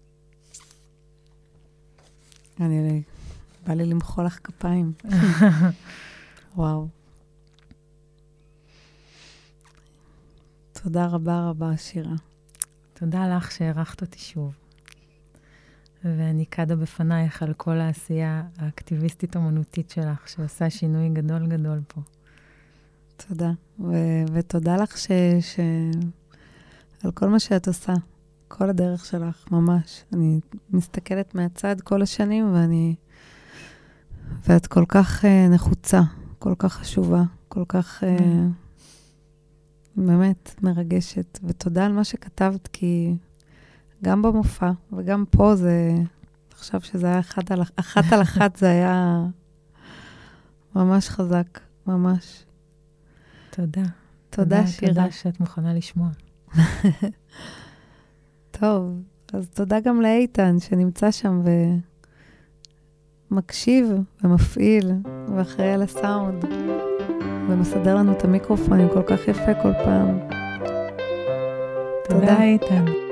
אני... בא לי למחוא לך כפיים. וואו. תודה רבה רבה, שירה. תודה לך שהערכת אותי שוב. ואני קדה בפנייך על כל העשייה האקטיביסטית-אומנותית שלך, שעושה שינוי גדול גדול פה. תודה. ו- ותודה לך ש- ש- על כל מה שאת עושה, כל הדרך שלך, ממש. אני מסתכלת מהצד כל השנים, ואני... ואת כל כך uh, נחוצה, כל כך חשובה, כל כך... Uh, באמת מרגשת. ותודה על מה שכתבת, כי גם במופע וגם פה זה... עכשיו שזה היה אחת על, אחת על אחת, זה היה ממש חזק, ממש. תודה. תודה, שירה. תודה שאת מוכנה לשמוע. טוב, אז תודה גם לאיתן, שנמצא שם ומקשיב ומפעיל ואחראי על הסאונד, ומסדר לנו את המיקרופונים כל כך יפה כל פעם. תודה, איתן.